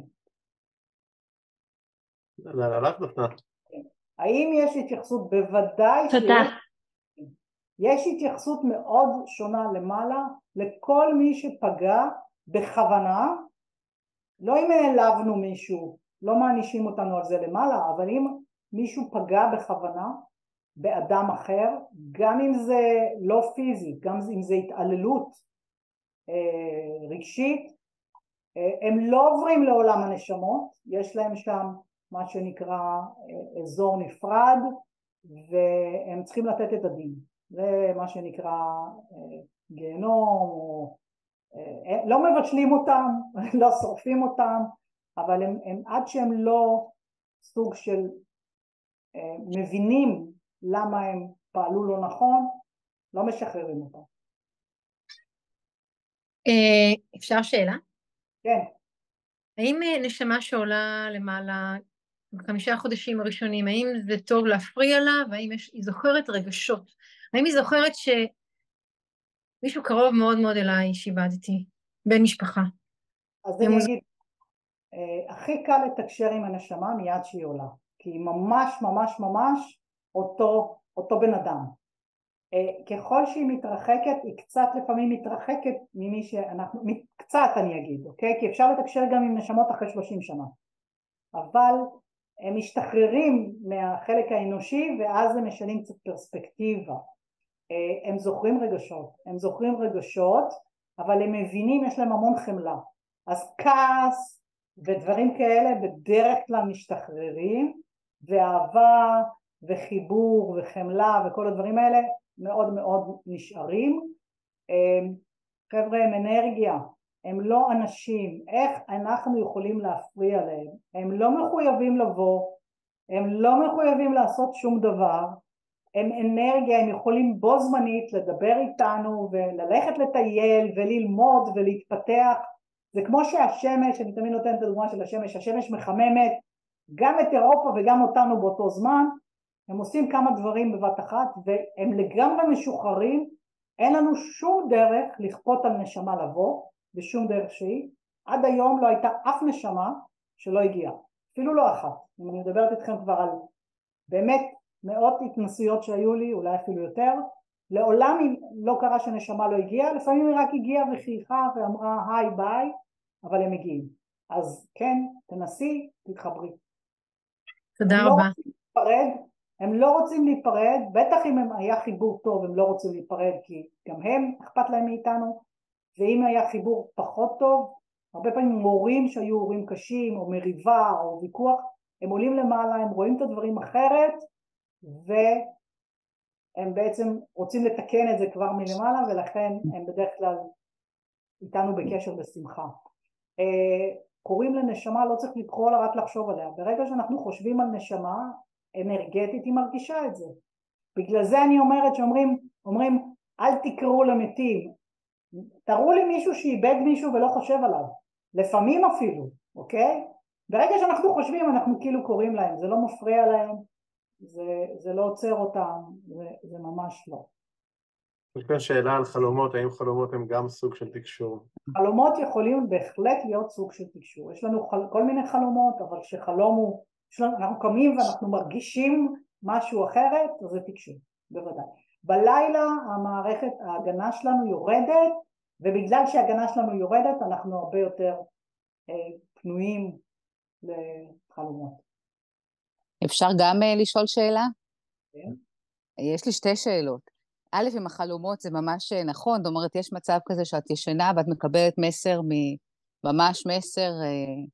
האם יש התייחסות? בוודאי תודה. יש התייחסות מאוד שונה למעלה לכל מי שפגע בכוונה, לא אם העלבנו מישהו, לא מענישים אותנו על זה למעלה, אבל אם מישהו פגע בכוונה באדם אחר, גם אם זה לא פיזי, גם אם זה התעללות אה, רגשית, הם לא עוברים לעולם הנשמות, יש להם שם מה שנקרא אה, אזור נפרד והם צריכים לתת את הדין, זה מה שנקרא אה, גיהנום, או, לא מבשלים אותם, לא שורפים אותם, אבל הם, הם עד שהם לא סוג של מבינים למה הם פעלו לא נכון, לא משחררים אותם. אפשר שאלה? כן. האם אה, נשמה שעולה למעלה בחמישה החודשים הראשונים, האם זה טוב להפריע לה, והאם יש, היא זוכרת רגשות? האם היא זוכרת שמישהו קרוב מאוד מאוד אליי שאיבדתי, בן משפחה? אז אני אגיד, אה, הכי קל לתקשר עם הנשמה מיד שהיא עולה, כי היא ממש ממש ממש אותו, אותו בן אדם. אה, ככל שהיא מתרחקת, היא קצת לפעמים מתרחקת ממי שאנחנו, קצת אני אגיד, אוקיי? כי אפשר לתקשר גם עם נשמות אחרי שלושים שנה, אבל הם משתחררים מהחלק האנושי ואז הם משנים קצת פרספקטיבה. אה, הם זוכרים רגשות, הם זוכרים רגשות, אבל הם מבינים, יש להם המון חמלה. אז כעס ודברים כאלה בדרך כלל משתחררים, ואהבה וחיבור וחמלה וכל הדברים האלה מאוד מאוד נשארים. אמ, חבר'ה הם אנרגיה, הם לא אנשים, איך אנחנו יכולים להפריע להם? הם לא מחויבים לבוא, הם לא מחויבים לעשות שום דבר, הם אנרגיה, הם יכולים בו זמנית לדבר איתנו וללכת לטייל וללמוד ולהתפתח. זה כמו שהשמש, אני תמיד נותנת את הדוגמה של השמש, השמש מחממת. גם את אירופה וגם אותנו באותו זמן הם עושים כמה דברים בבת אחת והם לגמרי משוחררים, אין לנו שום דרך לכפות על נשמה לבוא, בשום דרך שהיא, עד היום לא הייתה אף נשמה שלא הגיעה, אפילו לא אחת, אם אני מדברת איתכם כבר על באמת מאות התנסויות שהיו לי, אולי אפילו יותר, לעולם לא קרה שנשמה לא הגיעה, לפעמים היא רק הגיעה וחייכה ואמרה היי ביי, אבל הם מגיעים. אז כן, תנסי, תתחברי. תודה לא רבה. לא הם לא רוצים להיפרד, בטח אם היה חיבור טוב הם לא רוצים להיפרד כי גם הם אכפת להם מאיתנו ואם היה חיבור פחות טוב, הרבה פעמים מורים שהיו הורים קשים או מריבה או ויכוח, הם עולים למעלה, הם רואים את הדברים אחרת והם בעצם רוצים לתקן את זה כבר מלמעלה ולכן הם בדרך כלל איתנו בקשר בשמחה. אה, קוראים לנשמה לא צריך לקרוא לה רק לחשוב עליה, ברגע שאנחנו חושבים על נשמה אנרגטית היא מרגישה את זה. בגלל זה אני אומרת שאומרים אומרים אל תקראו למתים, תראו לי מישהו שאיבד מישהו ולא חושב עליו, לפעמים אפילו, אוקיי? ברגע שאנחנו חושבים אנחנו כאילו קוראים להם, זה לא מפריע להם, זה, זה לא עוצר אותם, זה, זה ממש לא. יש כאן שאלה על חלומות, האם חלומות הם גם סוג של תקשור? חלומות יכולים בהחלט להיות סוג של תקשור, יש לנו חל, כל מיני חלומות, אבל כשחלום הוא אנחנו קמים ואנחנו מרגישים משהו אחרת, זה תקשור, בוודאי. בלילה המערכת, ההגנה שלנו יורדת, ובגלל שההגנה שלנו יורדת אנחנו הרבה יותר אה, פנויים לחלומות. אפשר גם אה, לשאול שאלה? כן. יש לי שתי שאלות. א', עם החלומות זה ממש אה, נכון, זאת אומרת, יש מצב כזה שאת ישנה ואת מקבלת מסר, ממש מסר אה,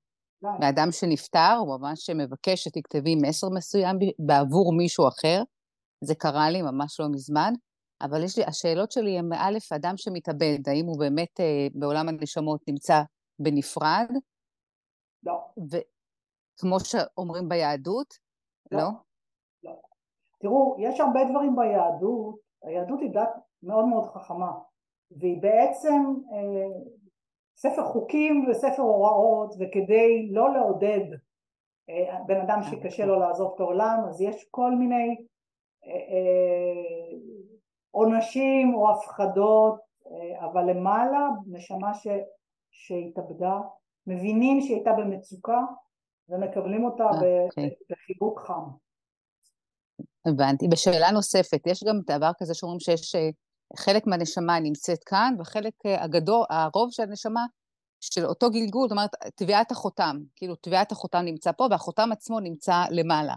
מאדם שנפטר, הוא ממש מבקש שתכתבי מסר מסוים בעבור מישהו אחר. זה קרה לי ממש לא מזמן, אבל יש לי, השאלות שלי הן, א', אדם שמתאבד, האם הוא באמת אה, בעולם הנשמות נמצא בנפרד? לא. וכמו שאומרים ביהדות? לא. לא? לא. תראו, יש הרבה דברים ביהדות, היהדות היא דת מאוד מאוד חכמה, והיא בעצם אה, ספר חוקים וספר הוראות, וכדי לא לעודד אה, בן אדם שקשה לו לעזוב את העולם, אז יש כל מיני אה, אה, עונשים או הפחדות, אבל למעלה נשמה ש, שהתאבדה, מבינים שהיא הייתה במצוקה ומקבלים אותה okay. אוקיי. בחיבוק חם. הבנתי. בשאלה נוספת, יש גם דבר כזה שאומרים שיש חלק מהנשמה נמצאת כאן, וחלק הגדול, הרוב של הנשמה של אותו גלגול, זאת אומרת, טביעת החותם, כאילו טביעת החותם נמצא פה והחותם עצמו נמצא למעלה.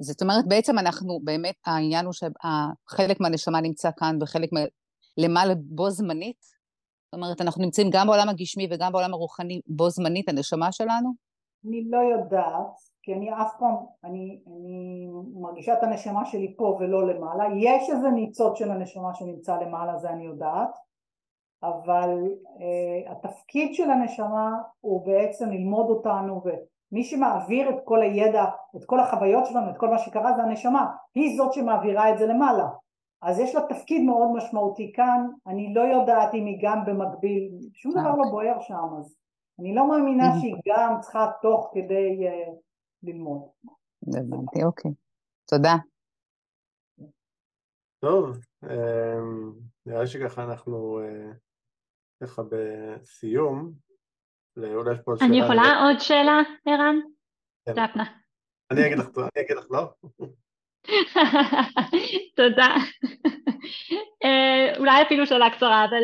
זאת אומרת, בעצם אנחנו, באמת העניין הוא שחלק מהנשמה נמצא כאן וחלק מ... למעלה בו זמנית. זאת אומרת, אנחנו נמצאים גם בעולם הגשמי וגם בעולם הרוחני בו זמנית, הנשמה שלנו? אני לא יודעת, כי אני אף פעם, אני, אני מרגישה את הנשמה שלי פה ולא למעלה. יש איזה ניצוץ של הנשמה שנמצא למעלה, זה אני יודעת. אבל uh, התפקיד של הנשמה הוא בעצם ללמוד אותנו ומי שמעביר את כל הידע, את כל החוויות שלנו, את כל מה שקרה זה הנשמה, היא זאת שמעבירה את זה למעלה אז יש לה תפקיד מאוד משמעותי כאן, אני לא יודעת אם היא גם במקביל, שום דבר לא בוער שם אז אני לא מאמינה שהיא גם צריכה תוך כדי uh, ללמוד. הבנתי, אוקיי. תודה. טוב, אמ, נראה לי שככה אנחנו אה, ככה בסיום, אולי יש פה עוד שאלה. אני יכולה עוד שאלה, ערן? כן. דפנה. אני אגיד לך, אני אגיד לך לא. תודה. אה, אולי אפילו שאלה קצרה, אבל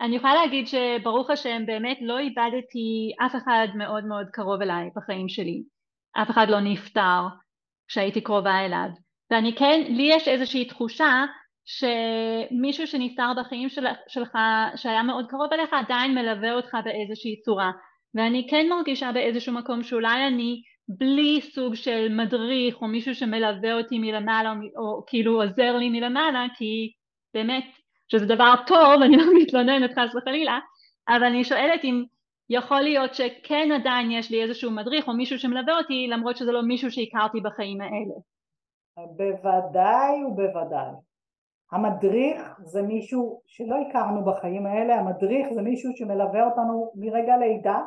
אני יכולה להגיד שברוך השם באמת לא איבדתי אף אחד מאוד מאוד קרוב אליי בחיים שלי. אף אחד לא נפטר כשהייתי קרובה אליו. ואני כן, לי יש איזושהי תחושה שמישהו שנפטר בחיים של, שלך שהיה מאוד קרוב אליך עדיין מלווה אותך באיזושהי צורה ואני כן מרגישה באיזשהו מקום שאולי אני בלי סוג של מדריך או מישהו שמלווה אותי מלמעלה או, או כאילו עוזר לי מלמעלה כי באמת שזה דבר טוב אני לא מתלוננת חס וחלילה אבל אני שואלת אם יכול להיות שכן עדיין יש לי איזשהו מדריך או מישהו שמלווה אותי למרות שזה לא מישהו שהכרתי בחיים האלה. בוודאי ובוודאי. המדריך זה מישהו שלא הכרנו בחיים האלה, המדריך זה מישהו שמלווה אותנו מרגע לידה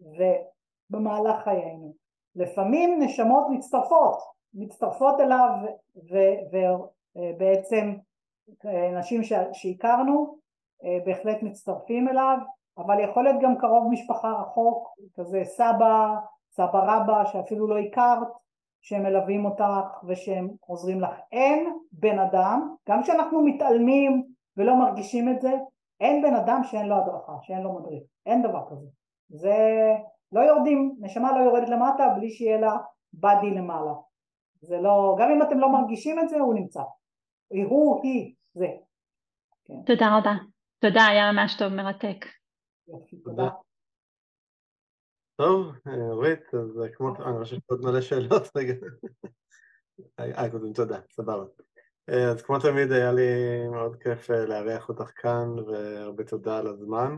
ובמהלך חיינו. לפעמים נשמות מצטרפות, מצטרפות אליו ובעצם נשים שהכרנו אה, בהחלט מצטרפים אליו, אבל יכול להיות גם קרוב משפחה רחוק, כזה סבא, סבא רבא שאפילו לא הכרת שהם מלווים אותך ושהם עוזרים לך. אין בן אדם, גם כשאנחנו מתעלמים ולא מרגישים את זה, אין בן אדם שאין לו הדרכה, שאין לו מדריך. אין דבר כזה. זה לא יורדים, נשמה לא יורדת למטה בלי שיהיה לה באדי למעלה. זה לא, גם אם אתם לא מרגישים את זה, הוא נמצא. הוא, היא, זה. כן. תודה רבה. תודה, היה ממש טוב, מרתק. תודה. טוב, אורית, אז כמו, אני חושב שעוד מלא שאלות, רגע. אה, קודם תודה, סבבה. אז כמו תמיד היה לי מאוד כיף אה, לארח אותך כאן, והרבה תודה על הזמן.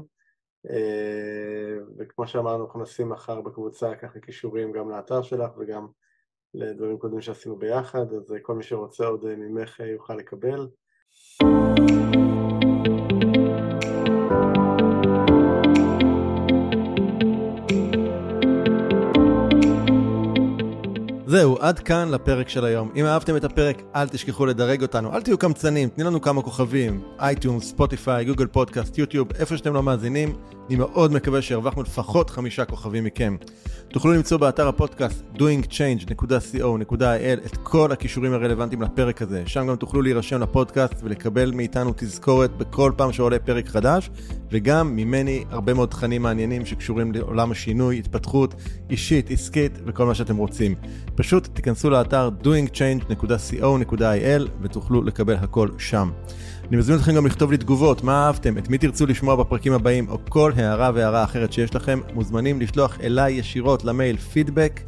אה, וכמו שאמרנו, אנחנו נשים מחר בקבוצה ככה קישורים גם לאתר שלך וגם לדברים קודמים שעשינו ביחד, אז כל מי שרוצה עוד ממך יוכל לקבל. זהו, עד כאן לפרק של היום. אם אהבתם את הפרק, אל תשכחו לדרג אותנו, אל תהיו קמצנים, תנו לנו כמה כוכבים, אייטיונס, ספוטיפיי, גוגל פודקאסט, יוטיוב, איפה שאתם לא מאזינים, אני מאוד מקווה שהרווחנו לפחות חמישה כוכבים מכם. תוכלו למצוא באתר הפודקאסט doingchange.co.il את כל הכישורים הרלוונטיים לפרק הזה. שם גם תוכלו להירשם לפודקאסט ולקבל מאיתנו תזכורת בכל פעם שעולה פרק חדש, וגם ממני הרבה מאוד תכנים מעניינים שקשורים לעולם השינוי, התפתחות אישית, עסקית וכל מה שאתם רוצים. פשוט תיכנסו לאתר doingchange.co.il ותוכלו לקבל הכל שם. אני מזמין אתכם גם לכתוב לי תגובות, מה אהבתם, את מי תרצו לשמוע בפרקים הבאים, או כל הערה והערה אחרת שיש לכם, מוזמנים לשלוח אליי ישירות למייל פידבק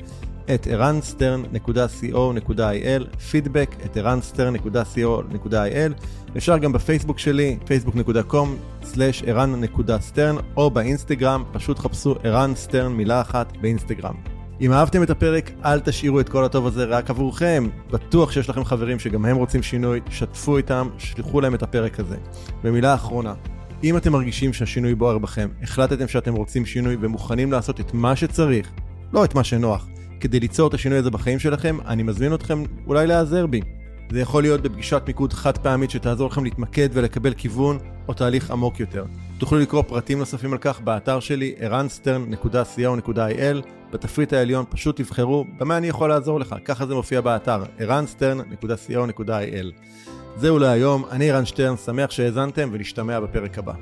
את ערנסטרן.co.il, פידבק את ערנסטרן.co.il. אפשר גם בפייסבוק שלי, facebook.com/ערן.סטרן, או באינסטגרם, פשוט חפשו ערן סטרן מילה אחת באינסטגרם. אם אהבתם את הפרק, אל תשאירו את כל הטוב הזה רק עבורכם. בטוח שיש לכם חברים שגם הם רוצים שינוי, שתפו איתם, שלחו להם את הפרק הזה. ומילה אחרונה, אם אתם מרגישים שהשינוי בוער בכם, החלטתם שאתם רוצים שינוי ומוכנים לעשות את מה שצריך, לא את מה שנוח, כדי ליצור את השינוי הזה בחיים שלכם, אני מזמין אתכם אולי להיעזר בי. זה יכול להיות בפגישת מיקוד חד פעמית שתעזור לכם להתמקד ולקבל כיוון או תהליך עמוק יותר. תוכלו לקרוא פרטים נוספים על כך באתר שלי ערנסטרן.co.il בתפריט העליון פשוט תבחרו במה אני יכול לעזור לך, ככה זה מופיע באתר ערנסטרן.co.il זהו להיום, אני רן שטרן, שמח שהאזנתם ונשתמע בפרק הבא.